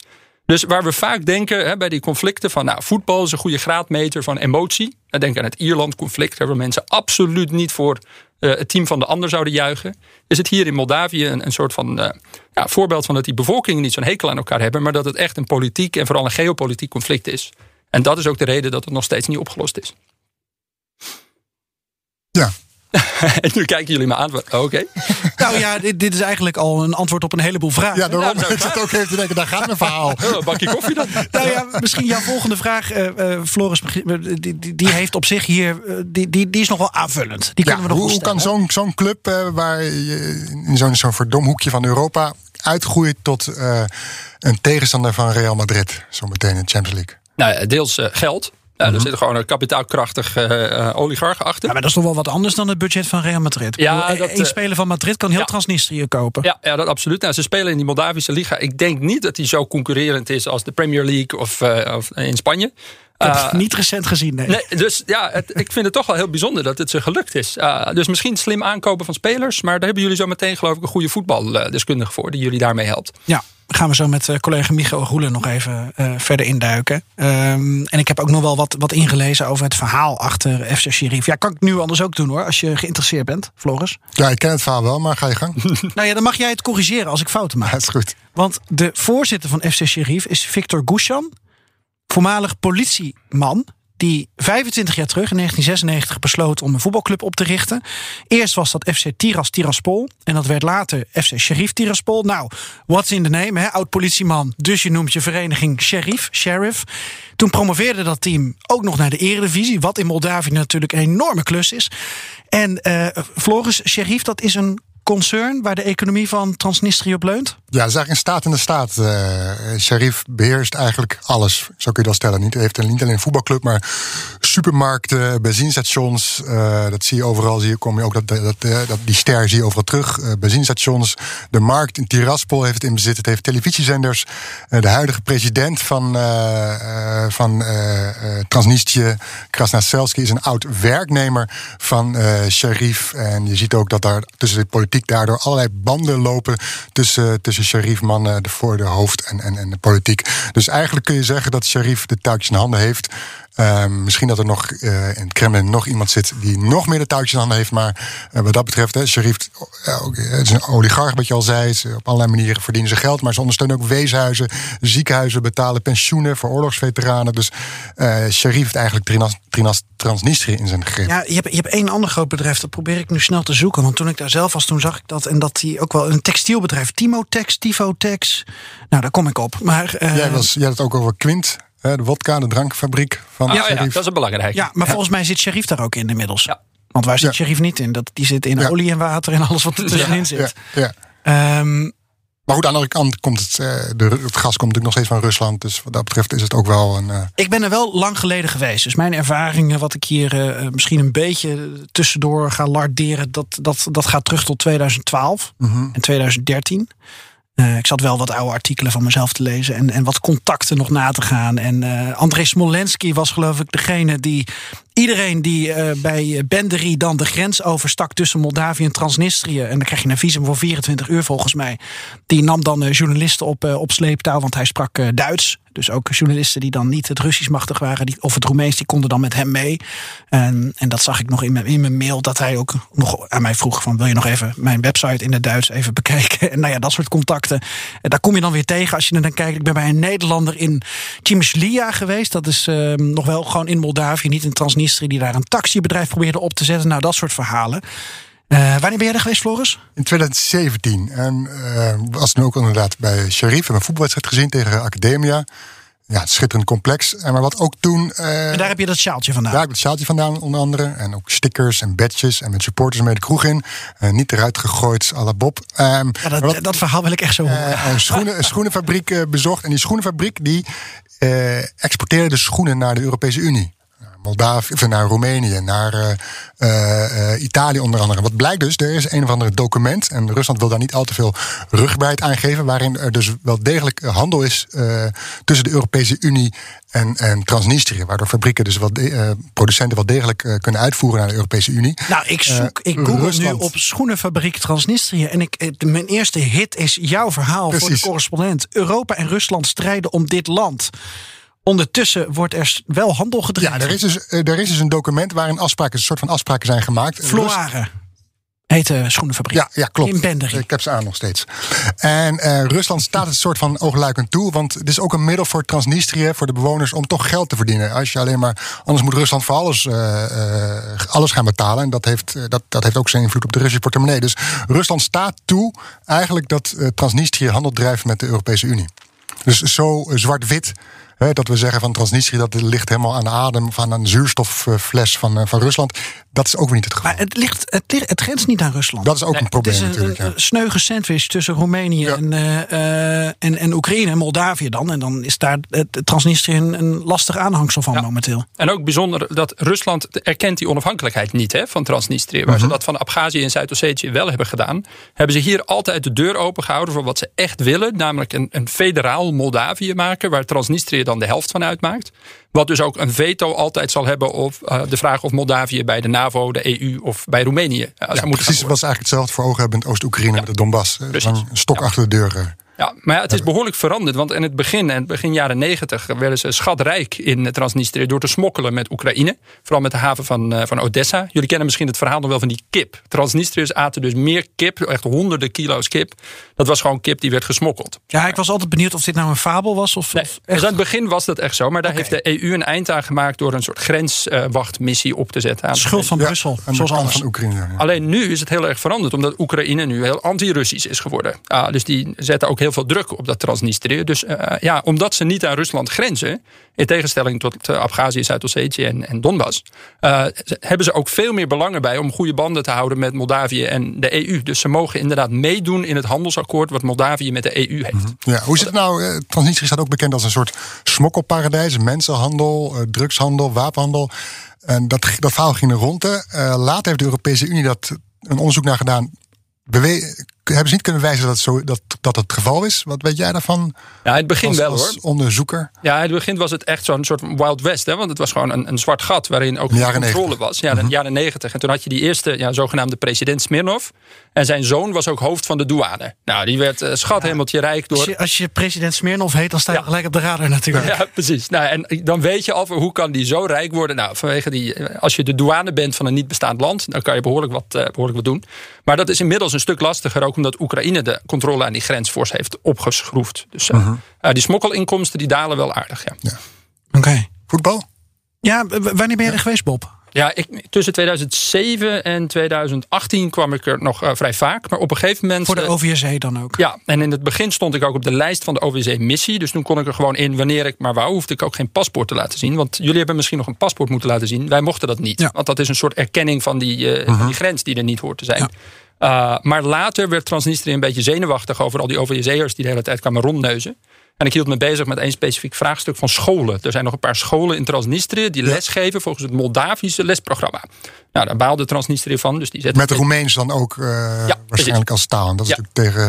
S5: Dus waar we vaak denken hè, bij die conflicten van nou, voetbal is een goede graadmeter van emotie. Denk aan het Ierland-conflict, waar mensen absoluut niet voor uh, het team van de ander zouden juichen. Is het hier in Moldavië een, een soort van uh, ja, voorbeeld van dat die bevolkingen niet zo'n hekel aan elkaar hebben, maar dat het echt een politiek en vooral een geopolitiek conflict is. En dat is ook de reden dat het nog steeds niet opgelost is.
S3: Ja,
S5: en nu kijken jullie me aan. Oké. Okay.
S4: Nou ja, dit, dit, is eigenlijk al een antwoord op een heleboel vragen.
S3: Ja, daarom nou, ik zit ook even te denken, daar gaat mijn verhaal.
S5: Oh, een bakje koffie dan.
S4: nou ja, misschien jouw volgende vraag, uh, uh, Floris, die, die, die, heeft op zich hier, uh, die, die, die is nog wel aanvullend. Die
S3: ja,
S4: kunnen we nog
S3: hoe, hoe kan zo'n zo'n club, uh, waar je in zo'n zo'n verdom hoekje van Europa uitgroeit tot uh, een tegenstander van Real Madrid, zo meteen in de Champions League?
S5: Nou, deels uh, geld. Ja, er zit gewoon een kapitaalkrachtig uh, oligarch achter.
S4: Ja, maar dat is toch wel wat anders dan het budget van Real Madrid.
S5: Ja,
S4: bedoel,
S5: dat,
S4: een speler van Madrid kan heel ja. Transnistrië kopen.
S5: Ja, ja, dat absoluut. Nou, ze spelen in die Moldavische liga. Ik denk niet dat die zo concurrerend is als de Premier League of, uh, of in Spanje.
S4: Uh, niet recent gezien, nee.
S5: nee dus ja, het, ik vind het toch wel heel bijzonder dat het ze gelukt is. Uh, dus misschien slim aankopen van spelers. Maar daar hebben jullie zo meteen geloof ik een goede voetbaldeskundige voor. Die jullie daarmee helpt.
S4: Ja, gaan we zo met uh, collega Michael Roelen nog even uh, verder induiken. Um, en ik heb ook nog wel wat, wat ingelezen over het verhaal achter FC Sheriff. Ja, kan ik nu anders ook doen hoor, als je geïnteresseerd bent, Floris.
S3: Ja, ik ken het verhaal wel, maar ga je gang.
S4: nou ja, dan mag jij het corrigeren als ik fouten maak.
S3: Ja, is goed.
S4: Want de voorzitter van FC Sheriff is Victor Gushan, voormalig politieman. Die 25 jaar terug, in 1996, besloot om een voetbalclub op te richten. Eerst was dat FC Tiras Tiraspol. En dat werd later FC Sheriff Tiraspol. Nou, what's in the name, hè? Oud-politieman. Dus je noemt je vereniging Sheriff. Sheriff. Toen promoveerde dat team ook nog naar de Eredivisie. Wat in Moldavië natuurlijk een enorme klus is. En uh, Floris Sheriff, dat is een concern waar de economie van Transnistrië op leunt?
S3: Ja, dat is eigenlijk een staat in de staat. Uh, Sharif beheerst eigenlijk alles, zo kun je dat stellen. Niet, heeft niet alleen een voetbalclub, maar supermarkten, benzinestations. Uh, dat zie je overal. Zie je, kom je ook dat, dat, dat, die ster zie je overal terug. Uh. De markt in Tiraspol heeft het in bezit. Het heeft televisiezenders. de huidige president van, van Transnistrië, Krasnaselski, is een oud werknemer van Sharif. En je ziet ook dat daar tussen de politiek daardoor allerlei banden lopen tussen, tussen Sharif, mannen voor de hoofd en, en, en de politiek. Dus eigenlijk kun je zeggen dat Sharif de touwtjes in handen heeft. Ehm, misschien dat er nog uh, in het Kremlin nog iemand zit die nog meer de touwtjes handen heeft. Maar uh, wat dat betreft, hè, Sharif het is een oligarch, wat je al zei. Ze, op allerlei manieren verdienen ze geld. Maar ze ondersteunen ook weeshuizen, ziekenhuizen, betalen pensioenen voor oorlogsveteranen. Dus Sharif heeft eigenlijk Trinas, Trinas, Transnistrië in zijn greep.
S4: Ja, je hebt, je hebt één ander groot bedrijf, dat probeer ik nu snel te zoeken. Want toen ik daar zelf was, toen zag ik dat. En dat die ook wel een textielbedrijf, Timotex, Tifotex. Nou, daar kom ik op. Maar,
S3: jij, was, jij had het ook over Quint. De wodka, de drankfabriek van
S5: ja, ja, dat is belangrijk.
S4: Ja, maar volgens mij zit Sheriff daar ook in inmiddels. Ja. Want waar zit Sheriff niet in? Dat, die zit in olie en water en alles wat er tussenin zit.
S3: Ja, um, maar goed, aan de andere kant komt het, de, het gas komt natuurlijk nog steeds van Rusland. Dus wat dat betreft is het ook wel een. Uh...
S4: Ik ben er wel lang geleden geweest. Dus mijn ervaringen, wat ik hier uh, misschien een beetje tussendoor ga larderen, dat, dat, dat gaat terug tot 2012 mm -hmm. en 2013. Uh, ik zat wel wat oude artikelen van mezelf te lezen en, en wat contacten nog na te gaan. En uh, André Smolensky was geloof ik degene die iedereen die uh, bij Bendery dan de grens overstak tussen Moldavië en Transnistrië. En dan krijg je een visum voor 24 uur volgens mij. Die nam dan journalisten op, op sleeptouw, want hij sprak Duits. Dus ook journalisten die dan niet het Russisch machtig waren, die, of het Roemeens, die konden dan met hem mee. En, en dat zag ik nog in mijn, mail, dat hij ook nog aan mij vroeg: van wil je nog even mijn website in het Duits even bekijken? En nou ja, dat soort contacten. En daar kom je dan weer tegen als je dan kijkt. Ik ben bij een Nederlander in Cimeslia geweest. Dat is uh, nog wel gewoon in Moldavië, niet in Transnistrië, die daar een taxibedrijf probeerde op te zetten. Nou, dat soort verhalen. Uh, wanneer ben jij er geweest, Floris?
S3: In 2017. En uh, was nu ook inderdaad bij Sharif. en een voetbalwedstrijd gezien tegen Academia. Ja, schitterend complex. En maar wat ook toen. Uh,
S4: en daar heb je dat sjaaltje vandaan?
S3: Daar heb ik het sjaaltje vandaan, onder andere. En ook stickers en badges. En met supporters mee de kroeg in. Uh, niet eruit gegooid, à la Bob. Um,
S4: ja, dat, wat, dat, verhaal wil ik echt zo horen.
S3: Uh, een, schoenen, een schoenenfabriek bezocht. En die schoenenfabriek die exporteerde de schoenen naar de Europese Unie. Moldavië, of naar Roemenië, naar uh, uh, Italië onder andere. Wat blijkt dus, er is een of ander document, en Rusland wil daar niet al te veel rugbaarheid aan geven, waarin er dus wel degelijk handel is uh, tussen de Europese Unie en, en Transnistrië. Waardoor fabrieken, dus wat de, producenten wel degelijk kunnen uitvoeren naar de Europese Unie.
S4: Nou, ik zoek, ik google Rusland. nu op schoenenfabriek Transnistrië. En ik, mijn eerste hit is jouw verhaal Precies. voor de correspondent. Europa en Rusland strijden om dit land. Ondertussen wordt er wel handel gedreven.
S3: Ja, er is, dus, er is dus een document waarin afspraken, een soort van afspraken zijn gemaakt.
S4: Floire heet de schoenenfabriek.
S3: Ja, ja klopt.
S4: In Bendery.
S3: Ik heb ze aan nog steeds. En uh, Rusland staat het soort van oogluikend toe. Want het is ook een middel voor Transnistrië, voor de bewoners, om toch geld te verdienen. Als je alleen maar. Anders moet Rusland voor alles, uh, uh, alles gaan betalen. En dat heeft, dat, dat heeft ook zijn invloed op de Russische portemonnee. Dus Rusland staat toe eigenlijk dat Transnistrië handel drijft met de Europese Unie. Dus zo zwart-wit dat we zeggen van Transnistrië, dat ligt helemaal aan de adem van een zuurstoffles van, eh, van Rusland. Dat is ook weer niet het geval.
S4: Maar het, ligt, het, ligt, het grenst niet aan Rusland.
S3: Dat is ook een probleem
S4: het is
S3: natuurlijk.
S4: Een, een sneuge sandwich tussen Roemenië en, uh, en, en Oekraïne en Moldavië dan. En dan is daar het Transnistrië een, een lastig aanhangsel van momenteel.
S5: En ook bijzonder dat Rusland erkent die onafhankelijkheid niet hè, van Transnistrië. Waar ze mhm. dat van Abhazie en Zuid-Ossetië wel hebben gedaan. Hebben ze hier altijd de deur open gehouden voor wat ze echt willen. Namelijk een, een federaal Moldavië maken. Waar Transnistrië dan de helft van uitmaakt. Wat dus ook een veto altijd zal hebben op uh, de vraag of Moldavië bij de NAVO, de EU of bij Roemenië.
S3: Uh, ja, precies, was eigenlijk hetzelfde voor ogen hebben in Oost-Oekraïne ja. met de Donbass. Een stok achter de deur.
S5: Ja, maar ja, het is behoorlijk veranderd. Want in het begin, in begin jaren negentig, werden ze schatrijk in Transnistrië door te smokkelen met Oekraïne. Vooral met de haven van, uh, van Odessa. Jullie kennen misschien het verhaal nog wel van die kip. Transnistriërs aten dus meer kip, echt honderden kilo's kip. Dat was gewoon kip die werd gesmokkeld.
S4: Ja, ik was altijd benieuwd of dit nou een fabel was. Of,
S5: nee,
S4: of
S5: dus aan het begin was dat echt zo. Maar daar heeft de EU een eind aan gemaakt door een soort grenswachtmissie op te zetten. Aan
S4: schuld van
S3: Ja,
S4: Brussel, zoals alles.
S3: van Oekraïne. ja.
S5: Alleen nu is het heel erg veranderd, omdat Oekraïne nu heel anti-Russisch is geworden. Ah, dus die zetten ook heel veel druk op dat Transnistrië. Dus eh, ja, omdat ze niet aan Rusland grenzen, in tegenstelling tot uh, Abhazie, Zuid-Ossetië en, en Donbass, eh, hebben ze ook veel meer belangen bij om goede banden te houden met Moldavië en de EU. Dus ze mogen inderdaad meedoen in het handelsakkoord wat Moldavië met de EU heeft.
S3: Ja, hoe zit het nou? eh, Transnistrië staat ook bekend als een soort smokkelparadijs. Mensenhandel, eh, drugshandel, wapenhandel. En dat, dat verhaal ging er rond. Eh, later heeft de Europese Unie dat een onderzoek naar gedaan. Hebben ze niet kunnen wijzen dat, het zo, dat, dat het geval is? Wat weet jij daarvan?
S5: Ja, in het begin
S3: Als,
S5: wel
S3: als
S5: hoor.
S3: onderzoeker.
S5: Ja, in het begin was het echt zo'n soort Wild West. Hè? Want het was gewoon een, een zwart gat waarin ook
S3: De
S5: geen controle
S3: 90.
S5: was. Ja, de jaren negentig. En toen had je die eerste ja, zogenaamde president Smirnov. En zijn zoon was ook hoofd van de douane. Nou, die werd uh, schat hemeltje rijk door...
S4: Als je, als je president Smirnov heet, dan sta je
S5: Ja.
S4: gelijk op de radar natuurlijk.
S5: Ja, precies. Nou, en dan weet je al van hoe kan die zo rijk worden. Nou, vanwege die, eh, als je de douane bent van een niet bestaand land, dan kan je behoorlijk wat, eh, behoorlijk wat doen. Maar dat is inmiddels een stuk lastiger, ook omdat Oekraïne de controle aan die grens fors heeft opgeschroefd. Dus eh, eh, die smokkelinkomsten die dalen wel aardig. Ja,
S4: Oké.
S3: Voetbal?
S4: Ja, wanneer ben je er geweest, Bob?
S5: Ja ik, tussen 2007 en 2018 kwam ik er nog eh, vrij vaak. Maar op een gegeven moment.
S4: Voor de
S5: eh,
S4: OVSE dan ook.
S5: Ja, en in het begin stond ik ook op de lijst van de OWC-missie. Dus toen kon ik er gewoon in wanneer ik maar wou. Hoefde ik ook geen paspoort te laten zien. Want jullie hebben misschien nog een paspoort moeten laten zien. Wij mochten dat niet.
S4: Ja.
S5: Want dat is een soort erkenning van die, eh, van die grens die er niet hoort te zijn.
S4: Ja.
S5: Uh, maar later werd Transnistrië een beetje zenuwachtig over al die OVSE'ers die de hele tijd kwamen rondneuzen. En ik hield me bezig met één specifiek vraagstuk van scholen. Er zijn nog een paar scholen in Transnistrië die lesgeven volgens het Moldavische lesprogramma. Nou, daar baalde Transnistrië van. Dus die
S3: Met Roemeens dan ook eh, waarschijnlijk
S5: precies.
S3: als taal. En dat is
S5: Ja.
S3: natuurlijk tegen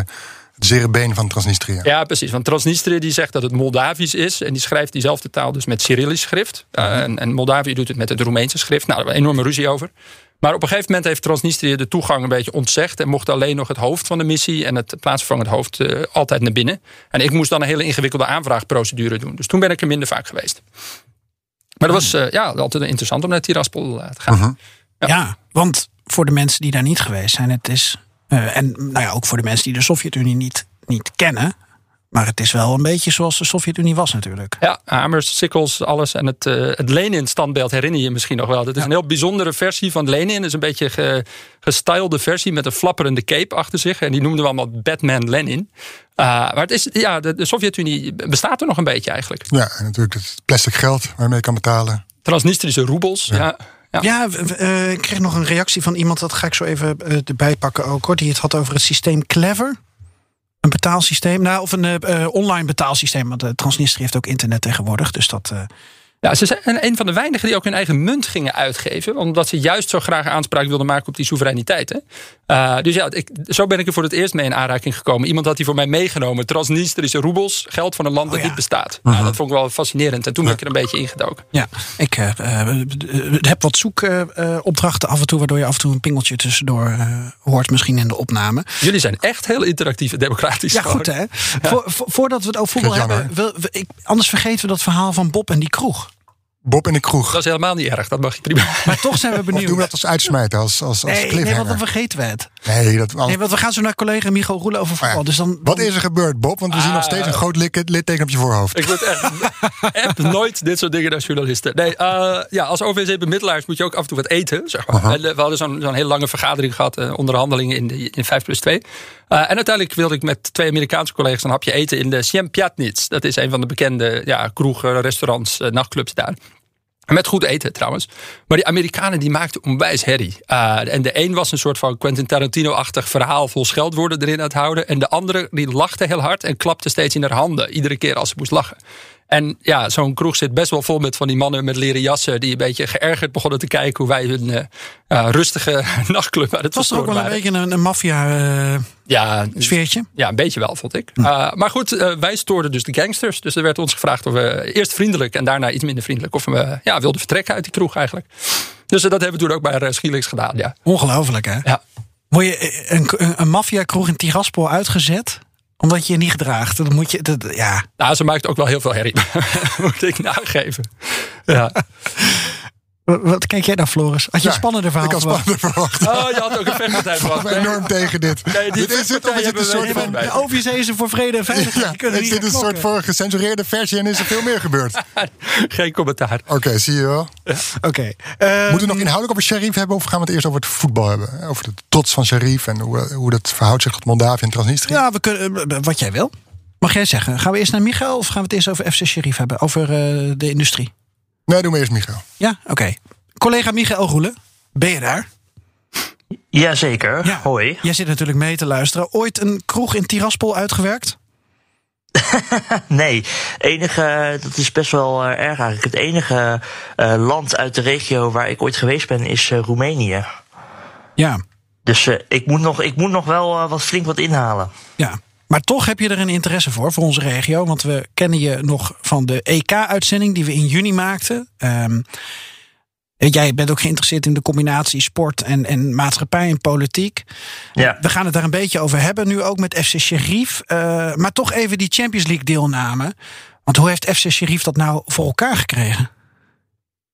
S3: het zere been van Transnistrië.
S5: Ja, precies. Want Transnistrië die zegt dat het Moldavisch is. En die schrijft diezelfde taal dus met Cyrillisch schrift. Uh, en, en Moldavië doet het met het Roemeense schrift. Nou, daar hebben we enorme ruzie over. Maar op een gegeven moment heeft Transnistrië de toegang een beetje ontzegd. En mocht alleen nog het hoofd van de missie en het plaatsvervangend hoofd uh, altijd naar binnen. En ik moest dan een hele ingewikkelde aanvraagprocedure doen. Dus toen ben ik er minder vaak geweest. Maar dat was uh, ja, altijd interessant om naar Tiraspol uh, te gaan.
S3: Mhm.
S4: Ja. ja, want voor de mensen die daar niet geweest zijn, het is. En nou ja, ook voor de mensen die de Sovjet-Unie niet, niet kennen. Maar het is wel een beetje zoals de Sovjet-Unie was natuurlijk.
S5: Ja, hamers, sikkels, alles. En het, uh, het Lenin-standbeeld herinner je, je misschien nog wel. Dat is ja. een heel bijzondere versie van Lenin. Het is een beetje ge, gestylede versie met een flapperende cape achter zich. En die noemden we allemaal Batman Lenin. Uh, maar het is, ja, de, de Sovjet-Unie bestaat er nog een beetje eigenlijk.
S3: Ja, en natuurlijk het plastic geld waarmee je kan betalen.
S5: Transnistrische roebels, ja. ja.
S4: Ja, ja uh, ik kreeg nog een reactie van iemand, dat ga ik zo even uh, erbij pakken ook hoor. Die het had over het systeem Clever. Een betaalsysteem, nou, of een uh, online betaalsysteem. Want uh, Transnistrië heeft ook internet tegenwoordig. Dus dat.
S5: Ja, ze zijn een van de weinigen die ook hun eigen munt gingen uitgeven. Omdat ze juist zo graag aanspraak wilden maken op die soevereiniteit. Hè? Uh, dus ja, ik, zo ben ik er voor het eerst mee in aanraking gekomen. Iemand had die voor mij meegenomen. Transnistrische roebels, geld van een land dat oh, ja. niet bestaat. Uh -huh. nou, dat vond ik wel fascinerend. En toen ben ik er een beetje ingedoken.
S4: Ja, ik uh, heb wat zoekopdrachten af en toe. Waardoor je af en toe een pingeltje tussendoor eh, hoort. Misschien in de opname.
S5: Jullie zijn echt heel interactief en democratisch.
S4: Ja, goed hè. Ja. Vo vo voordat we het over voetbal hebben. We, ik, anders vergeten we dat verhaal van Bob en die kroeg.
S3: Bob in de kroeg.
S5: Dat is helemaal niet erg, dat mag je prima.
S4: Maar toch zijn we benieuwd.
S3: Of doen we dat als uitsmijten, als, als, als
S4: nee, nee, want dan vergeten we het.
S3: Nee, dat, als...
S4: nee, want we gaan zo naar collega Micho Roelen over voetbal. Ja. Dus dan, dan...
S3: Wat is er gebeurd, Bob? Want we ah, zien nog steeds een groot litteken op je voorhoofd.
S5: Ik word echt, echt nooit dit soort dingen naar journalisten. Nee, uh, ja, als OVC-bemiddelaars moet je ook af en toe wat eten. Zeg maar. uh -huh. We hadden zo'n zo'n heel lange vergadering gehad, uh, onderhandelingen in, de, in 5 plus 2. Uh, en uiteindelijk wilde ik met twee Amerikaanse collega's een hapje eten in de Siempiatnits. Dat is een van de bekende ja, kroegen, restaurants, nachtclubs daar. Met goed eten trouwens. Maar die Amerikanen die maakten onwijs herrie. Uh, en de een was een soort van Quentin Tarantino-achtig verhaal vol scheldwoorden erin aan het houden. En de andere die lachte heel hard en klapte steeds in haar handen. Iedere keer als ze moest lachen. En ja, zo'n kroeg zit best wel vol met van die mannen met leren jassen. die een beetje geërgerd begonnen te kijken hoe wij hun uh, uh, rustige nachtclub uit het
S4: was ook wel een beetje een, een maffia. Uh,
S5: ja. Ja, een beetje wel, vond ik. Hm. maar goed, wij stoorden dus de gangsters. Dus er werd ons gevraagd of we eerst vriendelijk en daarna iets minder vriendelijk. of we ja, wilden vertrekken uit die kroeg eigenlijk. Dus dat hebben we toen ook bij Schielix gedaan. Ja.
S4: Ongelooflijk, hè?
S5: Ja.
S4: Word je een, een, een maffia-kroeg in Tiraspol uitgezet? Omdat je je niet gedraagt. Dan moet je, dat, ja.
S5: Nou, ze maakt ook wel heel veel herrie. Moet ik nageven. Ja.
S4: Wat- kijk jij dan, Floris? Had je een spannender verhaal
S3: Ik had spannender verwacht.
S5: Oh, je had ook een vechtpartij
S3: Ik
S5: verwacht.
S3: ben enorm tegen dit.
S5: Nee,
S3: dit is het, of is het een soort van...
S4: De OVC is er voor vrede en veiligheid.
S3: Ja,
S4: kunnen
S3: is dit een soort voor gecensureerde versie en is er veel meer gebeurd?
S5: Geen commentaar.
S3: Oké, zie je wel.
S4: Oké. eh,
S3: Moeten we nog inhoudelijk over Sharif hebben of gaan we het eerst over het voetbal hebben? Over de trots van Sharif en hoe, hoe dat verhoudt zich tot Moldavië en Transnistrië?
S4: Ja, we kunnen, eh, wat jij wil. Mag jij zeggen? Gaan we eerst naar Michael of gaan we het eerst over FC Sheriff hebben? Over eh, de industrie?
S3: Nee, doe maar eerst Michael.
S4: Ja, oké. Collega Michael Roelen, ben je daar?
S6: Jazeker,
S4: Ja.
S6: hoi.
S4: Jij zit natuurlijk mee te luisteren. Ooit een kroeg in Tiraspol uitgewerkt?
S6: Nee, enige, dat is best wel eh, erg eigenlijk. Het enige eh, land uit de regio waar ik ooit geweest ben is eh, Roemenië.
S4: Ja.
S6: Dus ik, moet nog, ik moet nog wel wat flink wat inhalen.
S4: Ja. Maar toch heb je er een interesse voor, voor onze regio. Want we kennen je nog van de EK-uitzending die we in juni maakten. Ehm, jij bent ook geïnteresseerd in de combinatie sport en, en maatschappij en politiek.
S6: Ja.
S4: We gaan het daar een beetje over hebben, nu ook met FC Sheriff. Eh, maar toch even die Champions League deelname. Want hoe heeft FC Sheriff dat nou voor elkaar gekregen?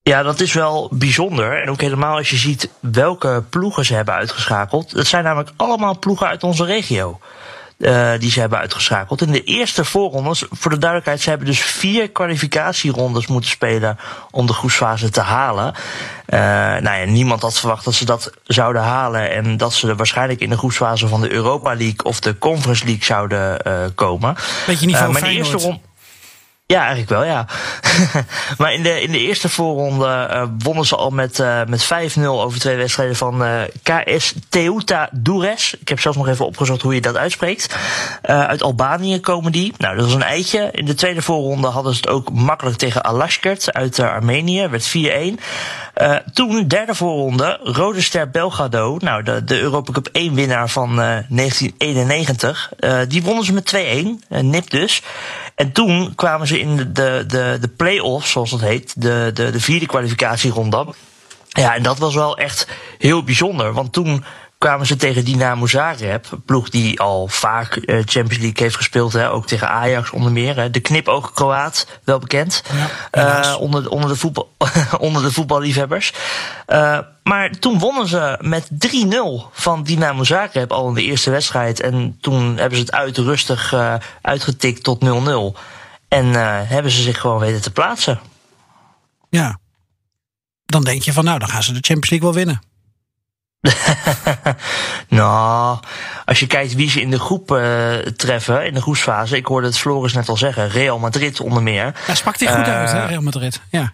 S6: Ja, dat is wel bijzonder. En ook helemaal als je ziet welke ploegen ze hebben uitgeschakeld. Dat zijn namelijk allemaal ploegen uit onze regio. Eh, die ze hebben uitgeschakeld. In de eerste voorrondes, voor de duidelijkheid, ze hebben dus vier kwalificatierondes moeten spelen om de groepsfase te halen. Eh, nou ja, niemand had verwacht dat ze dat zouden halen en dat ze er waarschijnlijk in de groepsfase van de Europa League of de Conference League zouden eh, komen.
S4: Beetje
S6: maar in de
S4: Feyenoord.
S6: eerste ronde. Ja, eigenlijk wel, ja. maar in de, in de eerste voorronde eh, wonnen ze al met, eh, met 5-0 over twee wedstrijden van eh, KS Teuta Dures. Ik heb zelfs nog even opgezocht hoe je dat uitspreekt. Uit Albanië komen die. Nou, dat was een eitje. In de tweede voorronde hadden ze het ook makkelijk tegen Alashkert uit Armenië. Werd 4-1. Eh, toen, derde voorronde, Rode Ster Belgrado. Nou, de, de Europa Cup 1 winnaar van eh, 1991. eh, die wonnen ze met 2-1. eh, nip dus. En toen kwamen ze in de, de, de, play-offs, zoals dat heet. De, de, de vierde kwalificatieronde. Ja, en dat was wel echt heel bijzonder. Want toen kwamen ze tegen Dynamo Zagreb. Een ploeg die al vaak eh, Champions League heeft gespeeld. Hè, ook tegen Ajax onder meer. Hè. De knipoog Kroaat, wel bekend. Eh, onder, onder, de voetbal, onder de voetballiefhebbers. Eh, maar toen wonnen ze met 3-0 van Dynamo Zagreb al in de eerste wedstrijd. En toen hebben ze het uit rustig uitgetikt tot 0-0. En hebben ze zich gewoon weten te plaatsen.
S4: Ja. Dan denk je van, nou, dan gaan ze de Champions League wel winnen.
S6: Nou, als je kijkt wie ze in de groep eh, treffen, in de groepsfase. Ik hoorde het Floris net al zeggen. Real Madrid onder meer.
S4: Ja, sprak hij goed
S6: Eh,
S4: uit, hè, Real Madrid. Ja.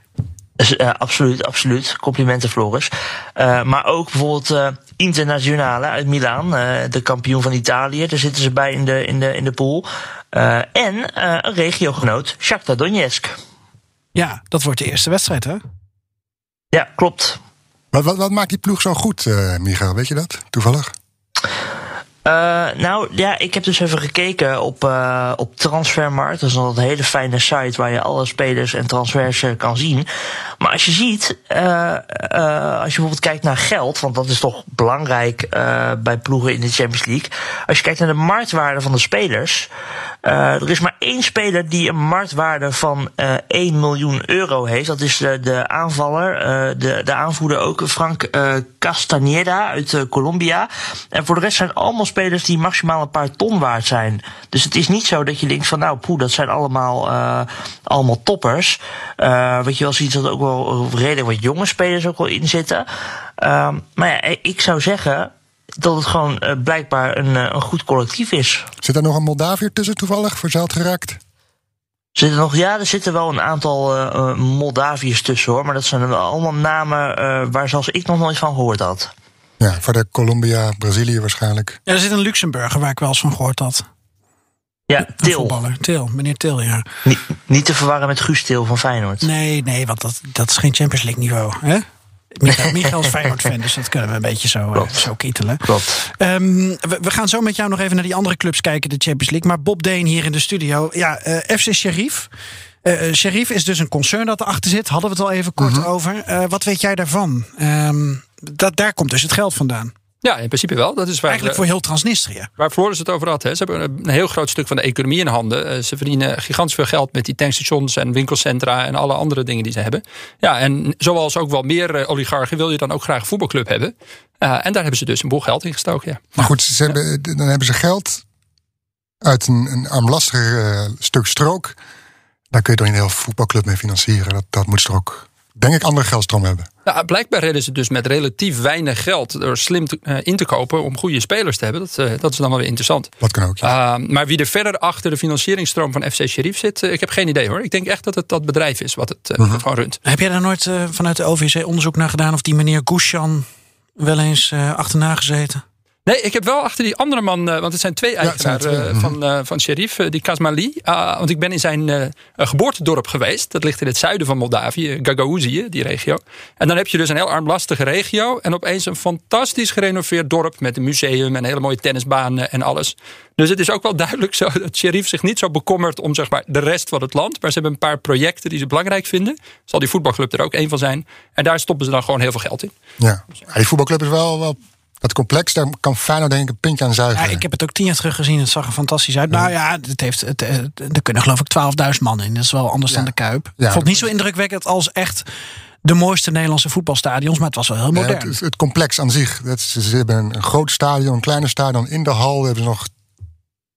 S6: Eh, absoluut, absoluut. Complimenten Floris. Eh, maar ook bijvoorbeeld eh Internazionale uit Milaan. eh, de kampioen van Italië. Daar zitten ze bij in de, in de, in de pool. Eh, en eh, een regiogenoot, Shakhtar Donetsk.
S4: ja, dat wordt de eerste wedstrijd, hè?
S6: Ja, klopt.
S3: Wat, wat, maakt die ploeg zo goed, eh Michael? Weet je dat? Toevallig?
S6: Eh, nou ja, ik heb dus even gekeken op, eh, op Transfermarkt. Dat is een hele fijne site waar je alle spelers en transfers kan zien. Maar als je ziet, als je bijvoorbeeld kijkt naar geld, want dat is toch belangrijk bij ploegen in de Champions League. Als je kijkt naar de marktwaarde van de spelers. Eh, er is maar één speler die een marktwaarde van eh 1 miljoen euro heeft. Dat is de, de aanvaller, eh, de, de aanvoerder ook, Frank eh, Castaneda uit eh, Colombia. En voor de rest zijn allemaal spelers die maximaal een paar ton waard zijn. Dus het is niet zo dat je denkt van nou poeh, dat zijn allemaal, eh, allemaal toppers. Eh weet je wel, ziet dat ook wel redelijk wat jonge spelers ook wel in zitten. Ehm, maar ja, ik zou zeggen dat het gewoon eh, blijkbaar een, eh, een goed collectief is.
S3: Zit er nog een Moldaviër tussen toevallig? Verzeild geraakt?
S6: Zitten nog, ja, er zitten wel een aantal eh, eh, Moldaviërs tussen hoor. Maar dat zijn allemaal namen eh, waar zelfs ik nog nooit van gehoord had.
S3: Ja, voor de Colombia, Brazilië waarschijnlijk.
S4: Ja, er zit een Luxemburger waar ik wel eens van gehoord had.
S6: Ja, Til.
S4: voetballer. Til, meneer Til, ja.
S6: Niet, niet te verwarren met Guus Til van Feyenoord.
S4: Nee, nee, want dat, dat is geen Champions League niveau, hè? Michael, is Feyenoord-fan, dus dat kunnen we een beetje zo, eh,
S6: Klopt.
S4: zo kietelen.
S6: Klopt.
S4: Ehm, we, we gaan zo met jou nog even naar die andere clubs kijken, de Champions League. Maar Bob Deen hier in de studio. Ja, eh, FC Sheriff. Sheriff is dus een concern dat erachter zit. Hadden we het al even kort over. Eh, wat weet jij daarvan? Ehm, dat, daar komt dus het geld vandaan.
S5: Ja, in principe wel. Dat is waar,
S4: Eigenlijk voor heel Transnistrië.
S5: waar Floris het over had. Hè. Ze hebben een heel groot stuk van de economie in handen. Eh, Ze verdienen gigantisch veel geld met die tankstations en winkelcentra en alle andere dingen die ze hebben. Ja, en zoals ook wel meer eh, oligarchen wil je dan ook graag een voetbalclub hebben. Eh, en daar hebben ze dus een boel geld in gestoken. Ja.
S3: Maar goed, ze hebben, dan hebben ze geld uit een, een armlastig eh, stuk strook. Daar kun je niet een heel voetbalclub mee financieren. Dat, dat moet ze er ook, denk ik, andere geldstroom hebben.
S5: Ja, blijkbaar redden ze dus met relatief weinig geld door slim te- eh, in te kopen om goede spelers te hebben. Dat, eh, dat is dan wel weer interessant.
S3: Dat kan ook. Ja.
S5: Uh, maar wie er verder achter de financieringstroom van FC Sheriff zit, eh, ik heb geen idee hoor. Ik denk echt dat het dat bedrijf is wat het, eh, het gewoon runt.
S4: Heb jij daar nooit vanuit de OVC onderzoek naar gedaan of die meneer Gushan wel eens eh, achterna gezeten?
S5: Nee, ik heb wel achter die andere man, eh, want het zijn twee
S3: zijn
S5: eigenaren
S3: twee,
S5: eh, van, eh, van Sheriff, eh, die Kazmali. Ah, want ik ben in zijn geboortedorp geweest. Dat ligt in het zuiden van Moldavië, Gagauzië, die regio. En dan heb je dus een heel armlastige regio. En opeens een fantastisch gerenoveerd dorp met een museum en hele mooie tennisbanen en alles. Dus het is ook wel duidelijk zo dat Sheriff zich niet zo bekommert om zeg maar, de rest van het land. Maar ze hebben een paar projecten die ze belangrijk vinden. Zal die voetbalclub er ook een van zijn. En daar stoppen ze dan gewoon heel veel geld in.
S3: Ja, die voetbalclub is wel, wel wat complex. Daar kan Feyenoord denk ik een pintje aan zuigen.
S4: Ja, ik heb het ook tien jaar terug gezien. Het zag er fantastisch uit. Nou ja, het heeft, het, eh, er kunnen geloof ik 12.000 man in. Dat is wel anders dan de Kuip.
S3: Ja.
S4: Vond het niet zo indrukwekkend als echt de mooiste Nederlandse voetbalstadions. Maar het was wel heel
S3: Ja,
S4: modern.
S3: het, het complex aan zich. Dat, ze, ze hebben een, groot stadion, een kleiner stadion. In de hal hebben ze nog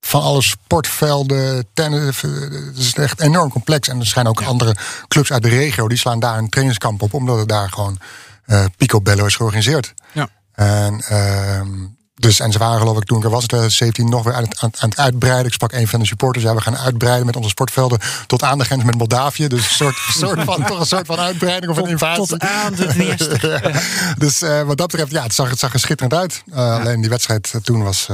S3: van alle sportvelden, tennis. eh, Het is echt enorm complex. En er schijnen ook andere clubs uit de regio. Die slaan daar een trainingskamp op. Omdat het daar gewoon eh picobello is georganiseerd.
S4: Ja.
S3: En, ehm, dus, en ze waren geloof ik toen ik er was in 2017 nog weer aan het, aan, aan het uitbreiden. Ik sprak een van de supporters. Ja, we gaan uitbreiden met onze sportvelden tot aan de grens met Moldavië. Dus een soort, soort van, toch een soort van uitbreiding of een invasie.
S4: tot aan de Dniester.
S3: Dus eh, wat dat betreft, ja, het zag, het zag er schitterend uit. Eh, Alleen die wedstrijd eh, toen was,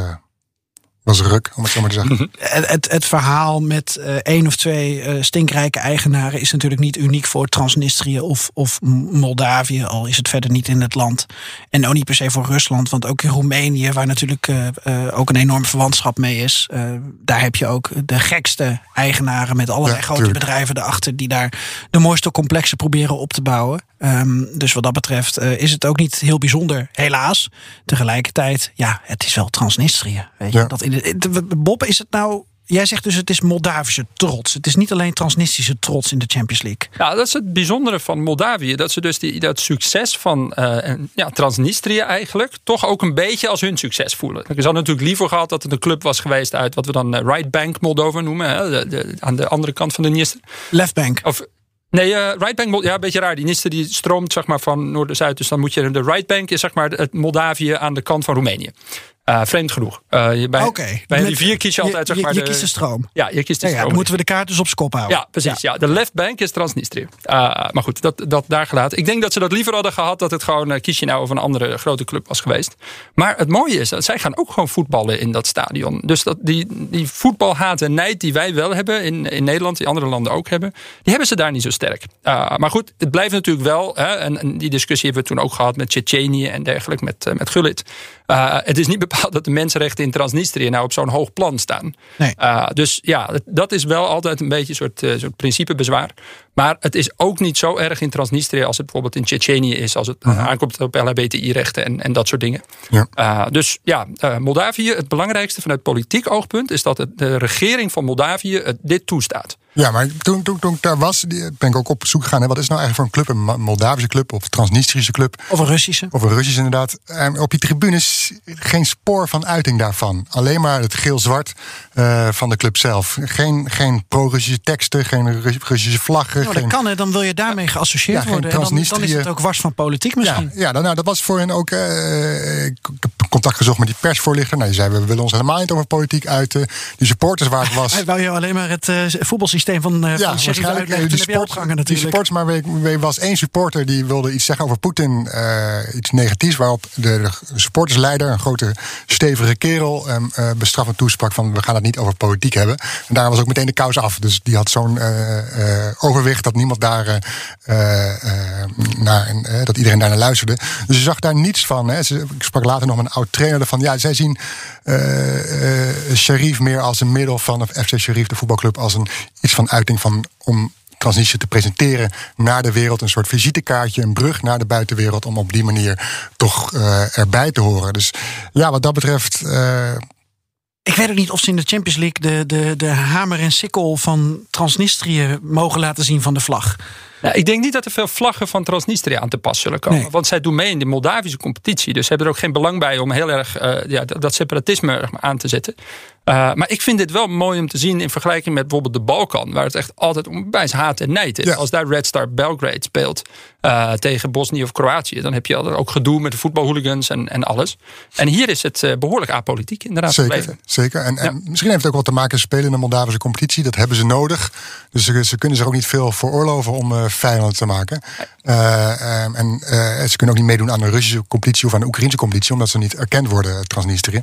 S3: was ruk, om het zo maar te zeggen.
S4: het, het, het verhaal met eh, één of twee eh, stinkrijke eigenaren is natuurlijk niet uniek voor Transnistrië of, of Moldavië, al is het verder niet in het land. En ook niet per se voor Rusland, want ook in Roemenië, waar natuurlijk eh, eh, ook een enorm verwantschap mee is, eh, daar heb je ook de gekste eigenaren met allerlei
S3: Ja,
S4: grote
S3: tuurlijk.
S4: bedrijven erachter die daar de mooiste complexen proberen op te bouwen. Ehm, dus wat dat betreft eh, is het ook niet heel bijzonder, helaas. Tegelijkertijd, ja, het is wel Transnistrië. Weet je?
S3: Ja.
S4: Dat in Bob, is het nou... Jij zegt dus het is Moldavische trots. Het is niet alleen Transnistrische trots in de Champions League.
S5: Ja, dat is het bijzondere van Moldavië. Dat ze dus die, dat succes van en, ja, Transnistrië eigenlijk... toch ook een beetje als hun succes voelen. Ik had natuurlijk liever gehad dat het een club was geweest... uit wat we dan eh, Right Bank Moldova noemen. Hè, de, de- aan de andere kant van de Dniester.
S4: Leftbank.
S5: Of, nee, eh Right Bank, ja, een beetje raar. Die Dniester die stroomt zeg maar, van noord naar zuid. Dus dan moet je... De Right Bank is zeg maar het Moldavië aan de kant van Roemenië. Eh, vreemd genoeg. Eh, je- bij,
S4: Oké.
S5: bij
S4: Met-
S5: rivier kies je altijd zeg maar...
S4: Je, kiest de stroom.
S5: Ja, je kiest de
S4: Ja,
S5: stroom.
S4: dan moeten we de kaart dus op zijn kop houden.
S5: Ja, precies. Ja. De left bank is Transnistrië. Uh, maar goed, dat, dat daar gelaten. Ik denk dat ze dat liever hadden gehad dat het gewoon uh, Chisinau of een andere grote club was geweest. Maar het mooie is dat zij gaan ook gewoon voetballen in dat stadion. Dus dat die, die voetbalhaat en nijd die wij wel hebben in, in Nederland, die andere landen ook hebben, die hebben ze daar niet zo sterk. Uh, maar goed, het blijft natuurlijk wel, hè, en, en, die discussie hebben we toen ook gehad met Tsjetsjenië en dergelijke, met, uh, met Gullit. Uh, het is niet bepaald dat de mensenrechten in Transnistrië nou op zo'n hoog plan staan.
S4: Nee.
S5: Uh, dus ja, dat is wel altijd een beetje een soort, uh, soort principebezwaar. Maar het is ook niet zo erg in Transnistrië als het bijvoorbeeld in Tsjetsjenië is. Als het -huh. aankomt op LHBTI-rechten en, en dat soort dingen.
S3: Ja.
S5: Dus ja, Moldavië, het belangrijkste vanuit politiek oogpunt is dat het, de regering van Moldavië dit toestaat.
S3: Ja, maar toen, toen, toen ik daar was, ben ik ook op zoek gegaan. Hè, wat is nou eigenlijk voor een club? Een Moldavische club of een Transnistrische club?
S4: Of een Russische.
S3: Of een Russische inderdaad. En op die tribunes geen spoor van uiting daarvan. Alleen maar het geel-zwart uh, van de club zelf. Geen, geen pro-Russische teksten, geen Russische vlaggen.
S4: Nou,
S3: geen,
S4: dat kan hè, dan wil je daarmee geassocieerd
S3: Ja,
S4: worden. En dan, dan, is het ook wars van politiek misschien.
S3: Ja, ja nou, dat was voor hen ook. Uh, ik heb contact gezocht met die persvoorlichter. Nou, die zei: we willen ons helemaal niet over politiek uiten. Die supporters waar ik was.
S4: Hij wou je alleen maar het uh, voetbalsysteem van, uh,
S3: ja,
S4: van
S3: waarschijnlijk.
S4: Uitleggen,
S3: die, sport,
S4: natuurlijk.
S3: die supporters, maar er was één supporter die wilde iets zeggen over Poetin. Uh, iets negatiefs. Waarop de, de, supportersleider, een grote stevige kerel, um, uh, bestraffend toesprak: van we gaan het niet over politiek hebben. En daar was ook meteen de kous af. Dus die had zo'n overwicht dat niemand daar naar, dat iedereen daar naar luisterde. Dus je zag daar niets van. Hè. Ze, ik sprak later nog met een oud trainer van. Ja, zij zien Sharif meer als een middel van of FC Sharif, de voetbalclub, als een iets van uiting van om Transnistrië te presenteren naar de wereld. Een soort visitekaartje, een brug naar de buitenwereld. Om op die manier toch uh, erbij te horen. Dus ja, wat dat betreft. Uh,
S4: ik weet ook niet of ze in de Champions League de, de, de hamer en sikkel van Transnistrië mogen laten zien van de vlag.
S5: Nou, ik denk niet dat er veel vlaggen van Transnistria aan te pas zullen komen. Want zij doen mee in de Moldavische competitie. Dus ze hebben er ook geen belang bij om heel erg uh, ja, dat separatisme aan te zetten. Uh, maar ik vind dit wel mooi om te zien in vergelijking met bijvoorbeeld de Balkan, waar het echt altijd om haat en nijd is. Als daar Red Star Belgrade speelt uh, tegen Bosnië of Kroatië, dan heb je ook gedoe met de voetbalhooligans en, en alles. En hier is het uh, behoorlijk apolitiek inderdaad.
S3: Zeker, zeker. En, en misschien heeft het ook wat te maken met spelen in de Moldavische competitie. Dat hebben ze nodig. Dus ze, ze kunnen zich ook niet veel veroorloven om vijanden te maken. Um, en ze kunnen ook niet meedoen aan de Russische competitie of aan de Oekraïnse competitie, omdat ze niet erkend worden, Transnistrië.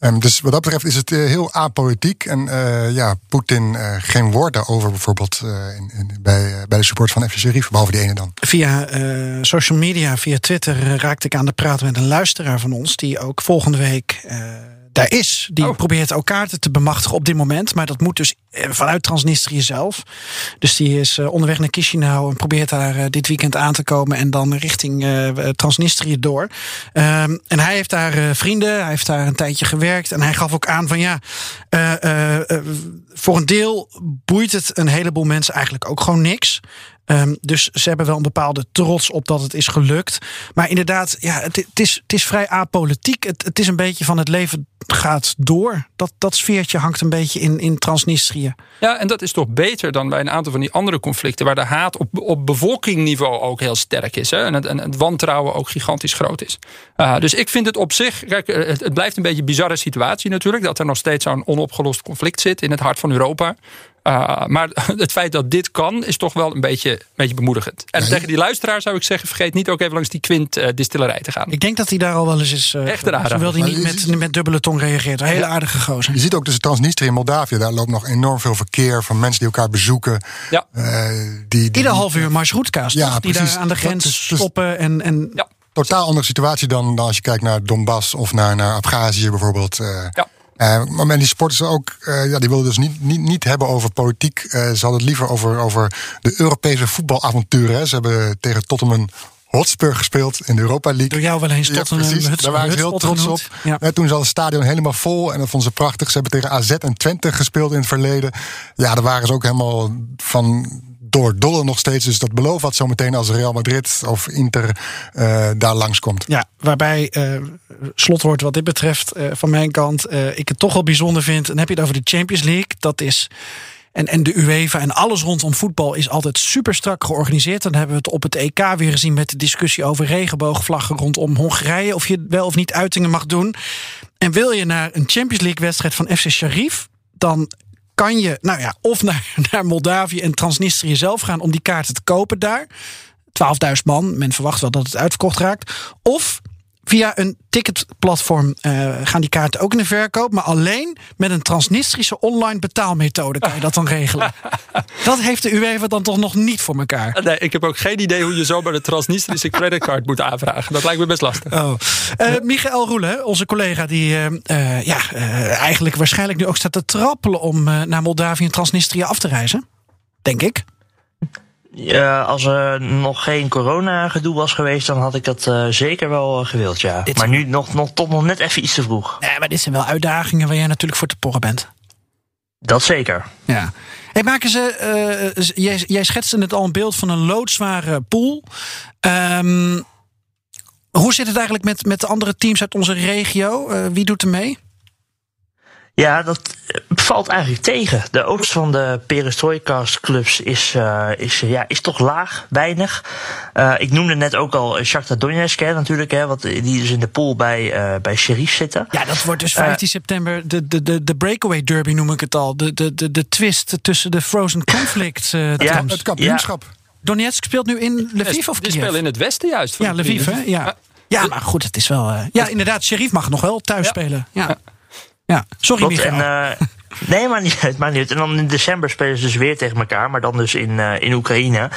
S3: Um, dus wat dat betreft is het heel apolitiek. En ja, Poetin geen woord daarover bijvoorbeeld in, bij, bij de support van FC Sheriff, behalve die ene dan.
S4: Via social media, via Twitter, raakte ik aan de praten met een luisteraar van ons... die ook volgende week daar is. Die oh. probeert ook kaarten te bemachtigen op dit moment. Maar dat moet dus eh, vanuit Transnistrië zelf. Dus die is eh, onderweg naar Chisinau en probeert daar eh, dit weekend aan te komen. En dan richting Transnistrië door. Ehm, en hij heeft daar vrienden. Hij heeft daar een tijdje gewerkt. En hij gaf ook aan van ja, voor een deel boeit het een heleboel mensen eigenlijk ook gewoon niks. Um, dus ze hebben wel een bepaalde trots op dat het is gelukt. Maar inderdaad, ja, het, het, is, het is vrij apolitiek. Het, het is een beetje van het leven gaat door. Dat, dat sfeertje hangt een beetje in, in Transnistrië.
S5: Ja, en dat is toch beter dan bij een aantal van die andere conflicten... waar de haat op, op bevolkingniveau ook heel sterk is. Hè? En, het, en het wantrouwen ook gigantisch groot is. Uh, dus ik vind het op zich... Kijk, het, het blijft een beetje een bizarre situatie natuurlijk... dat er nog steeds zo'n onopgelost conflict zit in het hart van Europa. Uh, maar het feit dat dit kan, is toch wel een beetje, een beetje bemoedigend. En tegen die luisteraar zou ik zeggen: vergeet niet ook even langs die Quint uh, distillerij te gaan.
S4: Ik denk dat hij daar al wel eens is. Uh,
S5: Echt raar.
S4: Wil hij niet met, met dubbele tong reageert. Een hele ja. aardige gozer.
S3: Je ziet ook tussen Transnistrië en Moldavië, daar loopt nog enorm veel verkeer van mensen die elkaar bezoeken.
S5: Ja.
S3: die, die,
S4: Ieder half uur marshroutka's, ja, die daar aan de grens is, stoppen. En, en
S5: ja.
S3: Totaal andere situatie dan, dan als je kijkt naar Donbass of naar, naar Abhazie bijvoorbeeld.
S5: ja.
S3: Uh, maar die sporters ook, uh, ja, die wilden dus niet, niet, niet hebben over politiek. Uh, ze hadden het liever over, over de Europese voetbalavonturen. Ze hebben tegen Tottenham Hotspur gespeeld in de Europa League.
S4: Door jou wel eens Tottenham
S3: ja, precies. Daar waren ze heel trots op. Ja. toen zat het stadion helemaal vol en dat vonden ze prachtig. Ze hebben tegen AZ en Twente gespeeld in het verleden. Ja, daar waren ze ook helemaal van door dollar nog steeds. Dus dat belooft wat zometeen als Real Madrid of Inter uh, daar langskomt.
S4: Ja, waarbij uh, slotwoord wat dit betreft uh, van mijn kant ik het toch wel bijzonder vind. Dan heb je het over de Champions League. Dat is en, en de UEFA en alles rondom voetbal is altijd super strak georganiseerd. Dan hebben we het op het EK weer gezien met de discussie over regenboogvlaggen rondom Hongarije. Of je wel of niet uitingen mag doen. En wil je naar een Champions League wedstrijd van FC Sharif, dan kan je nou ja, of naar, naar Moldavië en Transnistrië zelf gaan om die kaarten te kopen daar. 12.000 man, men verwacht wel dat het uitverkocht raakt. Of Via een ticketplatform uh, gaan die kaarten ook in de verkoop. Maar alleen met een transnistrische online betaalmethode kan je dat dan regelen. dat heeft de UEFA dan toch nog niet voor elkaar.
S5: Nee, ik heb ook geen idee hoe je zo bij de transnistrische creditcard moet aanvragen. Dat lijkt me best lastig.
S4: Oh. Uh, Michael Roelen, onze collega, die uh, ja, eigenlijk waarschijnlijk nu ook staat te trappelen om naar Moldavië en Transnistrië af te reizen. Denk ik.
S6: Ja, als er nog geen corona-gedoe was geweest, dan had ik dat uh, zeker wel uh, gewild, ja. Dit maar nu nog, nog, toch nog net even iets te vroeg.
S4: Nee, maar dit zijn wel uitdagingen waar jij natuurlijk voor te porren bent.
S6: Dat zeker.
S4: Ja. Hey, maken ze, uh, jij, jij schetste net al een beeld van een loodzware pool. Um, hoe zit het eigenlijk met, met de andere teams uit onze regio? wie doet er mee?
S6: Ja, dat valt eigenlijk tegen. De oogst van de perestrojkast-clubs is, uh, is, ja, is toch laag, weinig. Uh, ik noemde net ook al Shakhtar Donetsk hè, natuurlijk, hè, wat, die dus in de pool bij, uh, bij Sheriff zitten.
S4: Ja, dat wordt dus 15 september de, de, de, de breakaway derby noem ik het al. De, de, de, de twist tussen de frozen conflict.
S3: ja, het kampioenschap. Ja.
S4: Donetsk speelt nu in Lviv of
S5: Kiev? Die spelen in het westen juist.
S4: Ja, Lviv, hè? Ja. Ja, maar goed, het is wel... ja, inderdaad, Sheriff mag nog wel thuis spelen. Ja. Ja, sorry Michael.
S6: En, uh, Nee, maar niet uit, maar niet. En dan in december spelen ze dus weer tegen elkaar, maar dan dus in, uh, in Oekraïne.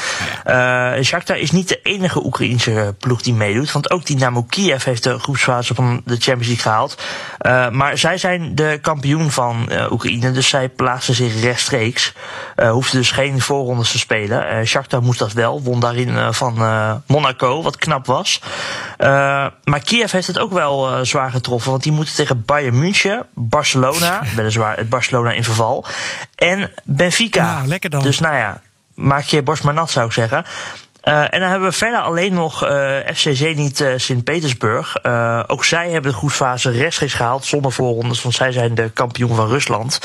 S6: Uh, Shakhtar is niet de enige Oekraïense ploeg die meedoet, want ook Dynamo Kiev heeft de groepsfase van de Champions League gehaald. Uh, maar zij zijn de kampioen van Oekraïne, dus zij plaatsen zich rechtstreeks. hoefden dus geen voorrondes te spelen. Shakhtar moest dat wel, won daarin van Monaco, wat knap was. Maar Kiev heeft het ook wel zwaar getroffen, want die moeten tegen Bayern München, Barcelona, weliswaar het Barcelona in verval. En Benfica.
S4: Nou, lekker dan.
S6: Dus nou ja, maak je borst maar nat, zou ik zeggen. Uh, en dan hebben we verder alleen nog uh, FC Zenit uh, Sint-Petersburg. ook zij hebben de groepsfase rechtstreeks gehaald zonder voorrondes, want zij zijn de kampioen van Rusland.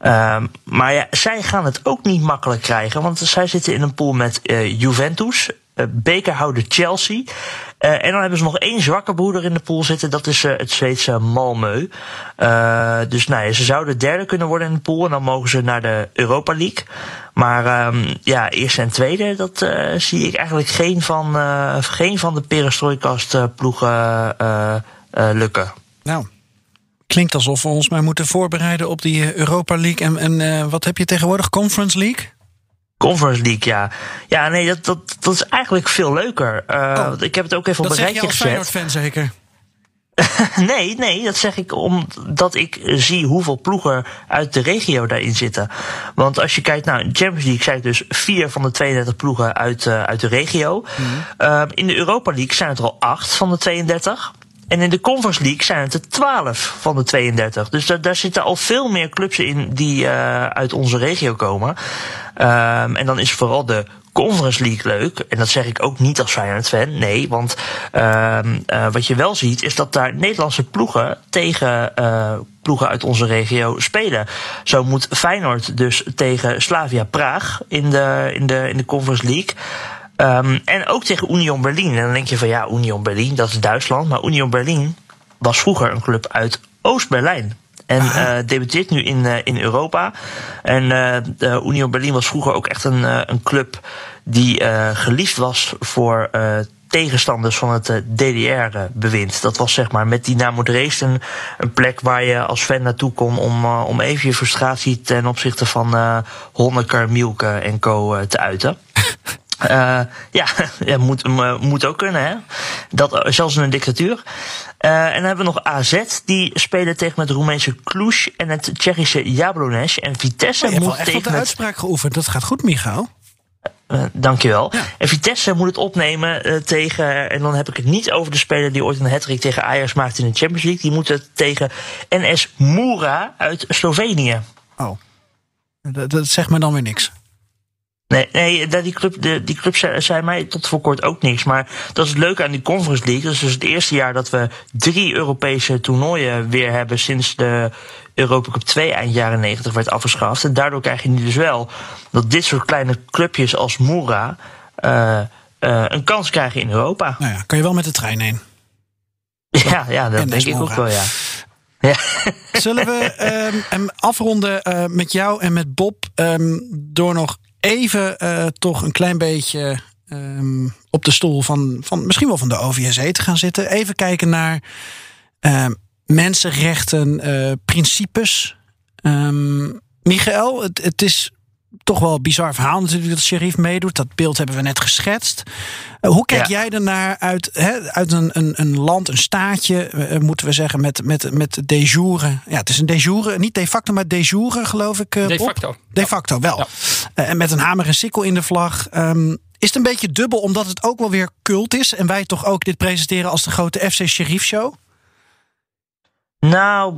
S6: Ehm, maar ja, zij gaan het ook niet makkelijk krijgen, want zij zitten in een pool met Juventus, bekerhouder Chelsea. Uh, en dan hebben ze nog één zwakke broeder in de pool zitten. Dat is uh, het Zweedse Malmö. Dus nou ze zouden derde kunnen worden in de pool. En dan mogen ze naar de Europa League. Maar um, ja, eerste en tweede, dat zie ik eigenlijk geen van, geen van de perestrooikast ploegen lukken.
S4: Nou, klinkt alsof we ons maar moeten voorbereiden op die Europa League. En, en wat heb je tegenwoordig? Conference League?
S6: Conference League, ja. Ja, nee, dat, dat, dat is eigenlijk veel leuker. Uh, ik heb het ook even op een rijtje gezet.
S4: Dat zeg je als fan zeker?
S6: nee, nee, dat zeg ik omdat ik zie hoeveel ploegen uit de regio daarin zitten. Want als je kijkt naar Champions League, zijn dus vier van de 32 ploegen uit, uh, uit de regio. Mm uh, in de Europa League zijn het er al acht van de 32. En in de Conference League zijn het er 12 van de 32. Dus daar, zitten al veel meer clubs in die uh, uit onze regio komen. Um, en dan is vooral de Conference League leuk. En dat zeg ik ook niet als Feyenoord-fan. Nee, want uh, uh, wat je wel ziet is dat daar Nederlandse ploegen tegen uh, ploegen uit onze regio spelen. Zo moet Feyenoord dus tegen Slavia Praag in de, in de, in de Conference League. Um, en ook tegen Union Berlin. En dan denk je van ja, Union Berlin, dat is Duitsland. Maar Union Berlin was vroeger een club uit Oost-Berlijn. En uh, debuteert nu in, uh, in Europa. En uh, Union Berlin was vroeger ook echt een, een club die geliefd was voor tegenstanders van het DDR-bewind. Dat was zeg maar met Dynamo Dresden een plek waar je als fan naartoe kon om, om even je frustratie ten opzichte van Honecker, Mielke en co te uiten. Uh, ja, ja moet, moet ook kunnen, hè? Dat, zelfs in een dictatuur. Uh, en dan hebben we nog AZ, die spelen tegen het Roemeense Cluj en het Tsjechische Jablonec. En Vitesse
S4: oh, je
S6: moet tegen.
S4: echt de uitspraak geoefend. Dat gaat goed, Michael.
S6: Uh, dankjewel. Ja. En Vitesse moet het opnemen uh, tegen. En dan heb ik het niet over de speler die ooit een hattrick tegen Ajax maakte in de Champions League. Die moet het tegen NS Mura uit Slovenië.
S4: Oh. Dat, dat zegt me dan weer niks.
S6: Nee, nee die, club, de, die club zei, zei, mij tot voor kort ook niks. Maar dat is het leuke aan die Conference League. Dat is dus het eerste jaar dat we drie Europese toernooien weer hebben sinds de Europa Cup 2 eind jaren 90 werd afgeschaft. En daardoor krijg je nu dus wel dat dit soort kleine clubjes als Moera uh, uh, een kans krijgen in Europa.
S4: Nou ja, kan je wel met de trein heen.
S6: Ja, ja dat denk ik ook wel, ja. Ja.
S4: Zullen we um, afronden uh, met jou en met Bob um, door nog even uh, toch een klein beetje um, op de stoel van, van misschien wel van de OVSE te gaan zitten. Even kijken naar uh, mensenrechten, uh, principes. Um, Michael, het, het is toch wel een bizar verhaal natuurlijk dat Sheriff meedoet. Dat beeld hebben we net geschetst. Uh, hoe kijk ja. jij ernaar uit, hè, uit een, een, een, land, een staatje, uh, moeten we zeggen, met, met, met de jure. Ja, het is een de jure, niet de facto, maar de jure, geloof ik. Uh,
S5: de facto.
S4: Op. De facto, wel. Ja. en met een hamer en sikkel in de vlag. Um, is het een beetje dubbel, omdat het ook wel weer cult is. En wij toch ook dit presenteren als de grote FC Sheriff Show?
S6: Nou,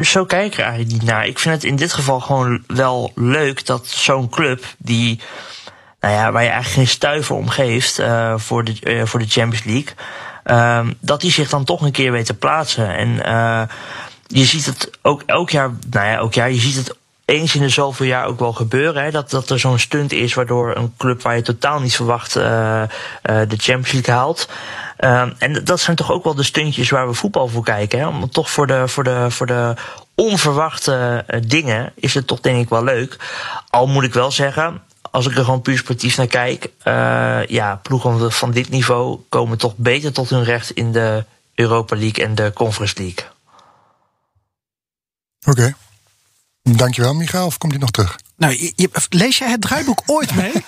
S6: zo kijk er eigenlijk niet naar. Ik vind het in dit geval gewoon wel leuk dat zo'n club die. Nou ja, waar je eigenlijk geen stuiver om geeft uh, voor, de, uh, voor de Champions League. Uh, dat die zich dan toch een keer weet te plaatsen. En uh, je ziet het ook elk jaar. Nou ja, elk jaar. Je ziet het eens in de zoveel jaar ook wel gebeuren. Hè, dat, dat er zo'n stunt is waardoor een club waar je totaal niet verwacht uh, uh, de Champions League haalt. Uh, en dat zijn toch ook wel de stuntjes waar we voetbal voor kijken. Hè? Om toch voor de, voor de, voor de onverwachte dingen is het toch denk ik wel leuk. Al moet ik wel zeggen, als ik er gewoon puur sportief naar kijk, ja, ploegen van dit niveau komen toch beter tot hun recht in de Europa League en de Conference League.
S3: Oké. Dankjewel, Michael. Of komt hij nog terug?
S4: Nou, je, je- lees jij het draaiboek ooit mee?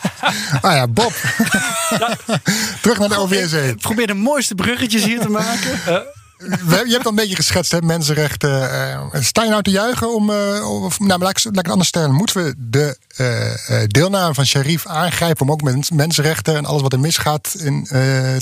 S3: Ah ja, Bob. terug naar de OVSE.
S4: Ik probeer de mooiste bruggetjes hier te maken.
S3: Je hebt al een beetje geschetst, hè, mensenrechten. eh, sta je nou te juichen om. eh, of, nou, laat ik, laat ik het anders stellen. Moeten we de eh, deelname van Sharif aangrijpen om ook met mensenrechten en alles wat er misgaat in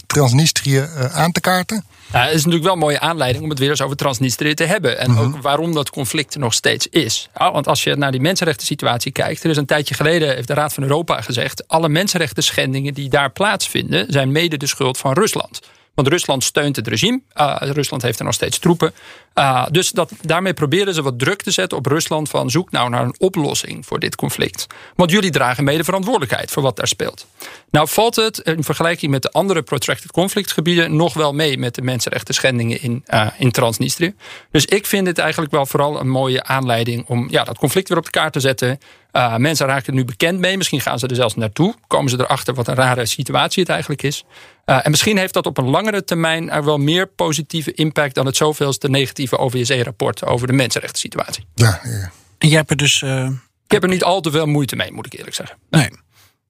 S3: Transnistrië aan te kaarten?
S5: Ja, het is natuurlijk wel een mooie aanleiding om het weer eens over Transnistrië te hebben. En ook waarom dat conflict er nog steeds is. Ja, want als je naar die mensenrechten situatie kijkt. Er is een tijdje geleden, heeft de Raad van Europa gezegd. Alle mensenrechten schendingen die daar plaatsvinden. zijn mede de schuld van Rusland. Want Rusland steunt het regime. Uh, Rusland heeft er nog steeds troepen. Uh, dus dat, daarmee proberen ze wat druk te zetten op Rusland. Van zoek nou naar een oplossing voor dit conflict. Want jullie dragen mede verantwoordelijkheid voor wat daar speelt. Nou valt het in vergelijking met de andere protracted conflictgebieden. nog wel mee met de mensenrechten schendingen in, uh, in Transnistrië. Dus ik vind het eigenlijk wel vooral een mooie aanleiding om ja, dat conflict weer op de kaart te zetten. Uh, mensen raken er nu bekend mee. Misschien gaan ze er zelfs naartoe. Komen ze erachter wat een rare situatie het eigenlijk is. Uh, en misschien heeft dat op een langere termijn er wel meer positieve impact dan het zoveelste negatieve OVSE-rapport over de mensenrechten situatie.
S3: Ja, ja.
S4: En jij hebt er dus. Uh...
S5: Ik heb er niet al te veel moeite mee, moet ik eerlijk zeggen.
S4: Nee.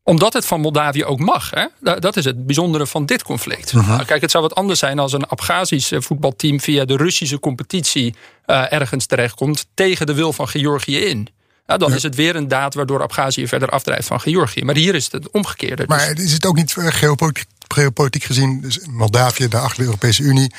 S5: Omdat het van Moldavië ook mag. Hè? Dat is het bijzondere van dit conflict. Uh -huh. Kijk, het zou wat anders zijn als een Abhazisch voetbalteam via de Russische competitie uh, ergens terechtkomt tegen de wil van Georgië in. Ja, dan ja. is het weer een daad waardoor Abhazie verder afdrijft van Georgië. Maar hier is het het omgekeerde.
S3: Maar is het ook niet geopolitiek, geopolitiek gezien, dus Moldavië, de achter de Europese Unie,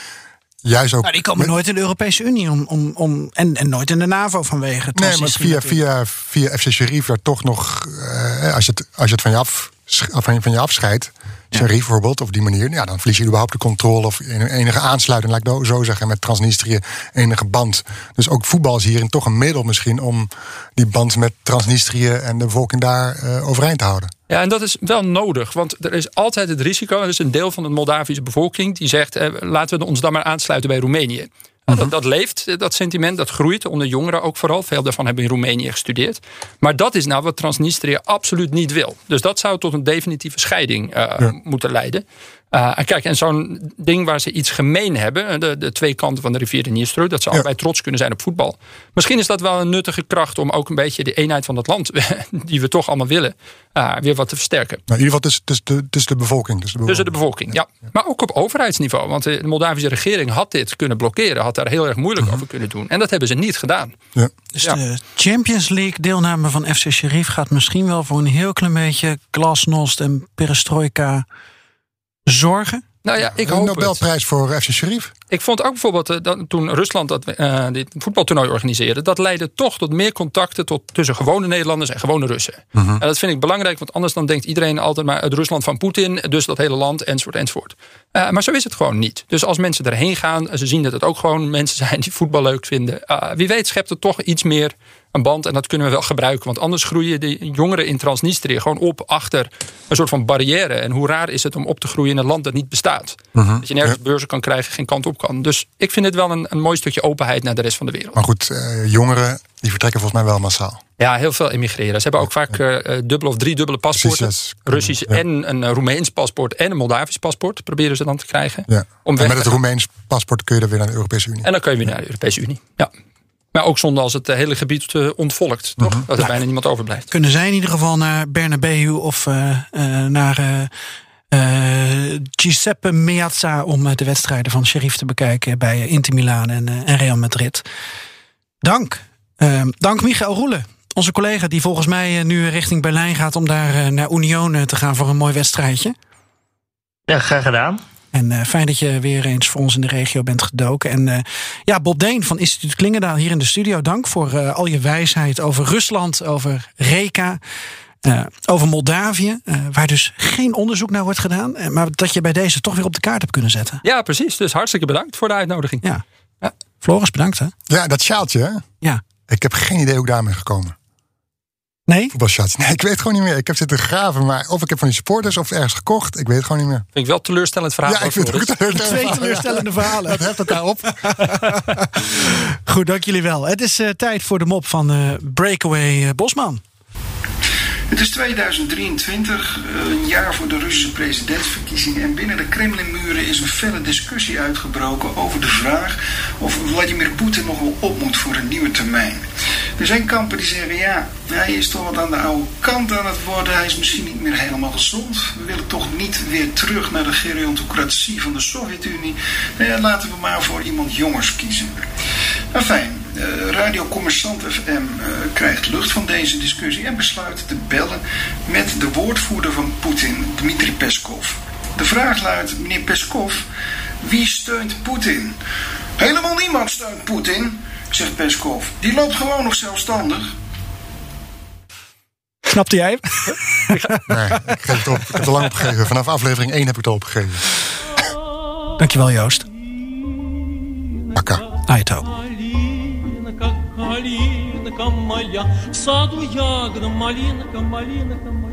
S3: juist ook.
S4: Nou, die komen met... nooit in de Europese Unie om, om, om, en, en nooit in de NAVO vanwege.
S3: Nee, maar via, via, via FC Sharif daar toch nog, uh, als, je het, als je het van je, af, van, van je afscheidt. Sharif bijvoorbeeld, op die manier, ja, dan verlies je überhaupt de controle of enige aansluiting, laat ik het zo zeggen, met Transnistrië, enige band. Dus ook voetbal is hierin toch een middel misschien om die band met Transnistrië en de bevolking daar uh, overeind te houden.
S5: Ja, en dat is wel nodig, want er is altijd het risico, er is een deel van de Moldavische bevolking die zegt, eh, laten we ons dan maar aansluiten bij Roemenië. Nou, dat, dat, leeft, dat sentiment, dat groeit onder jongeren ook vooral. Veel daarvan hebben in Roemenië gestudeerd. Maar dat is nou wat Transnistrië absoluut niet wil. Dus dat zou tot een definitieve scheiding uh, ja. moeten leiden. Uh, en kijk, en zo'n ding waar ze iets gemeen hebben, de, de twee kanten van de rivier de Dniester, dat ze ja. allebei trots kunnen zijn op voetbal. Misschien is dat wel een nuttige kracht om ook een beetje de eenheid van dat land, die we toch allemaal willen, uh, weer wat te versterken.
S3: Nou, in ieder geval tussen, tussen, de, bevolking.
S5: Tussen de bevolking, tussen de bevolking ja. ja. Maar ook op overheidsniveau, want de Moldavische regering had dit kunnen blokkeren, had daar heel erg moeilijk uh -huh. over kunnen doen. En dat hebben ze niet gedaan.
S3: Ja.
S4: Dus de Champions League deelname van FC Sheriff gaat misschien wel voor een heel klein beetje glasnost en perestroika zorgen?
S5: Nou ja, ik
S3: een
S5: hoop
S3: Nobelprijs
S5: het.
S3: voor FC Sharif.
S5: Ik vond ook bijvoorbeeld uh, dat, toen Rusland dat, uh, dit voetbaltoernooi organiseerde, dat leidde toch tot meer contacten tot, tussen gewone Nederlanders en gewone Russen. Uh -huh. En dat vind ik belangrijk, want anders dan denkt iedereen altijd maar het Rusland van Poetin, dus dat hele land, enzovoort, enzovoort. Uh, maar zo is het gewoon niet. Dus als mensen erheen gaan, ze zien dat het ook gewoon mensen zijn die voetbal leuk vinden. Uh, wie weet schept het toch iets meer een band en dat kunnen we wel gebruiken. Want anders groeien de jongeren in Transnistrië gewoon op achter een soort van barrière. En hoe raar is het om op te groeien in een land dat niet bestaat. Uh -huh. Dat je nergens beurzen kan krijgen, geen kant op kan. Dus ik vind het wel een, een mooi stukje openheid naar de rest van de wereld.
S3: Maar goed, uh, jongeren die vertrekken volgens mij wel massaal.
S5: Ja, heel veel emigreren. Ze hebben ook vaak uh, dubbele of drie dubbele paspoorten.
S3: Precies,
S5: Russisch ja. en een Roemeens paspoort en een Moldavisch paspoort proberen ze dan te krijgen.
S3: Ja. Om en met het Roemeens paspoort kun je dan weer naar de Europese Unie.
S5: En dan kun je weer naar de Europese Unie. Ja. Maar ook zonder als het hele gebied uh, ontvolkt, toch?
S3: Mhm.
S5: Uh -huh. Dat er bijna niemand overblijft.
S4: Kunnen zij in ieder geval naar Bernabeu of uh, naar Giuseppe Meazza om de wedstrijden van Sheriff te bekijken bij Inter Milaan en, en Real Madrid. Dank. Ehm, dank Michael Roelen. Onze collega die volgens mij nu richting Berlijn gaat om daar naar Union te gaan voor een mooi wedstrijdje.
S6: Ja, graag gedaan.
S4: En uh, fijn dat je weer eens voor ons in de regio bent gedoken. En uh, ja, Bob Deen van Instituut Klingendaal hier in de studio. Dank voor uh, al je wijsheid over Rusland, over Reka, over Moldavië. waar dus geen onderzoek naar wordt gedaan. maar dat je bij deze toch weer op de kaart hebt kunnen zetten.
S5: Ja, precies. Dus hartstikke bedankt voor de uitnodiging.
S4: Ja. ja. Floris, bedankt hè.
S3: Ja, dat sjaaltje hè.
S4: Ja.
S3: Ik heb geen idee hoe ik daarmee gekomen.
S4: Nee?
S3: Voetbalshots. Nee, ik weet het gewoon niet meer. Ik heb zitten graven, maar of ik heb van die supporters of ergens gekocht. Ik weet het gewoon niet meer.
S5: Vind ik wel teleurstellend verhaal.
S3: Ja, ik vind het ook teleurstellend.
S4: Twee teleurstellende verhalen.
S3: Het heft elkaar op.
S4: Goed, dank jullie wel. Het is uh, tijd voor de mop van uh, Breakaway uh, Bosman.
S7: Het is 2023, een jaar voor de Russische presidentsverkiezingen. En binnen de Kremlinmuren is een felle discussie uitgebroken over de vraag of Vladimir Poetin nog wel op moet voor een nieuwe termijn. Er zijn kampen die zeggen, ja, hij is toch wat aan de oude kant aan het worden. Hij is misschien niet meer helemaal gezond. We willen toch niet weer terug naar de gerontocratie van de Sovjet-Unie. Eh, laten we maar voor iemand jongers kiezen. Enfin, uh, Radio Commerçant FM uh, krijgt lucht van deze discussie en besluit te bellen met de woordvoerder van Poetin, Dmitri Peskov. De vraag luidt, meneer Peskov, wie steunt Poetin? Helemaal niemand steunt Poetin, zegt Peskov. Die loopt gewoon nog zelfstandig.
S4: Snapte jij hem?
S3: Nee, ik geef het op. Ik heb het al lang opgegeven. Vanaf aflevering 1 heb ik het al opgegeven.
S4: Dankjewel, Joost.
S3: Akka.
S4: Aito.
S8: малинка моя, в саду ягода, малинка, малинка моя.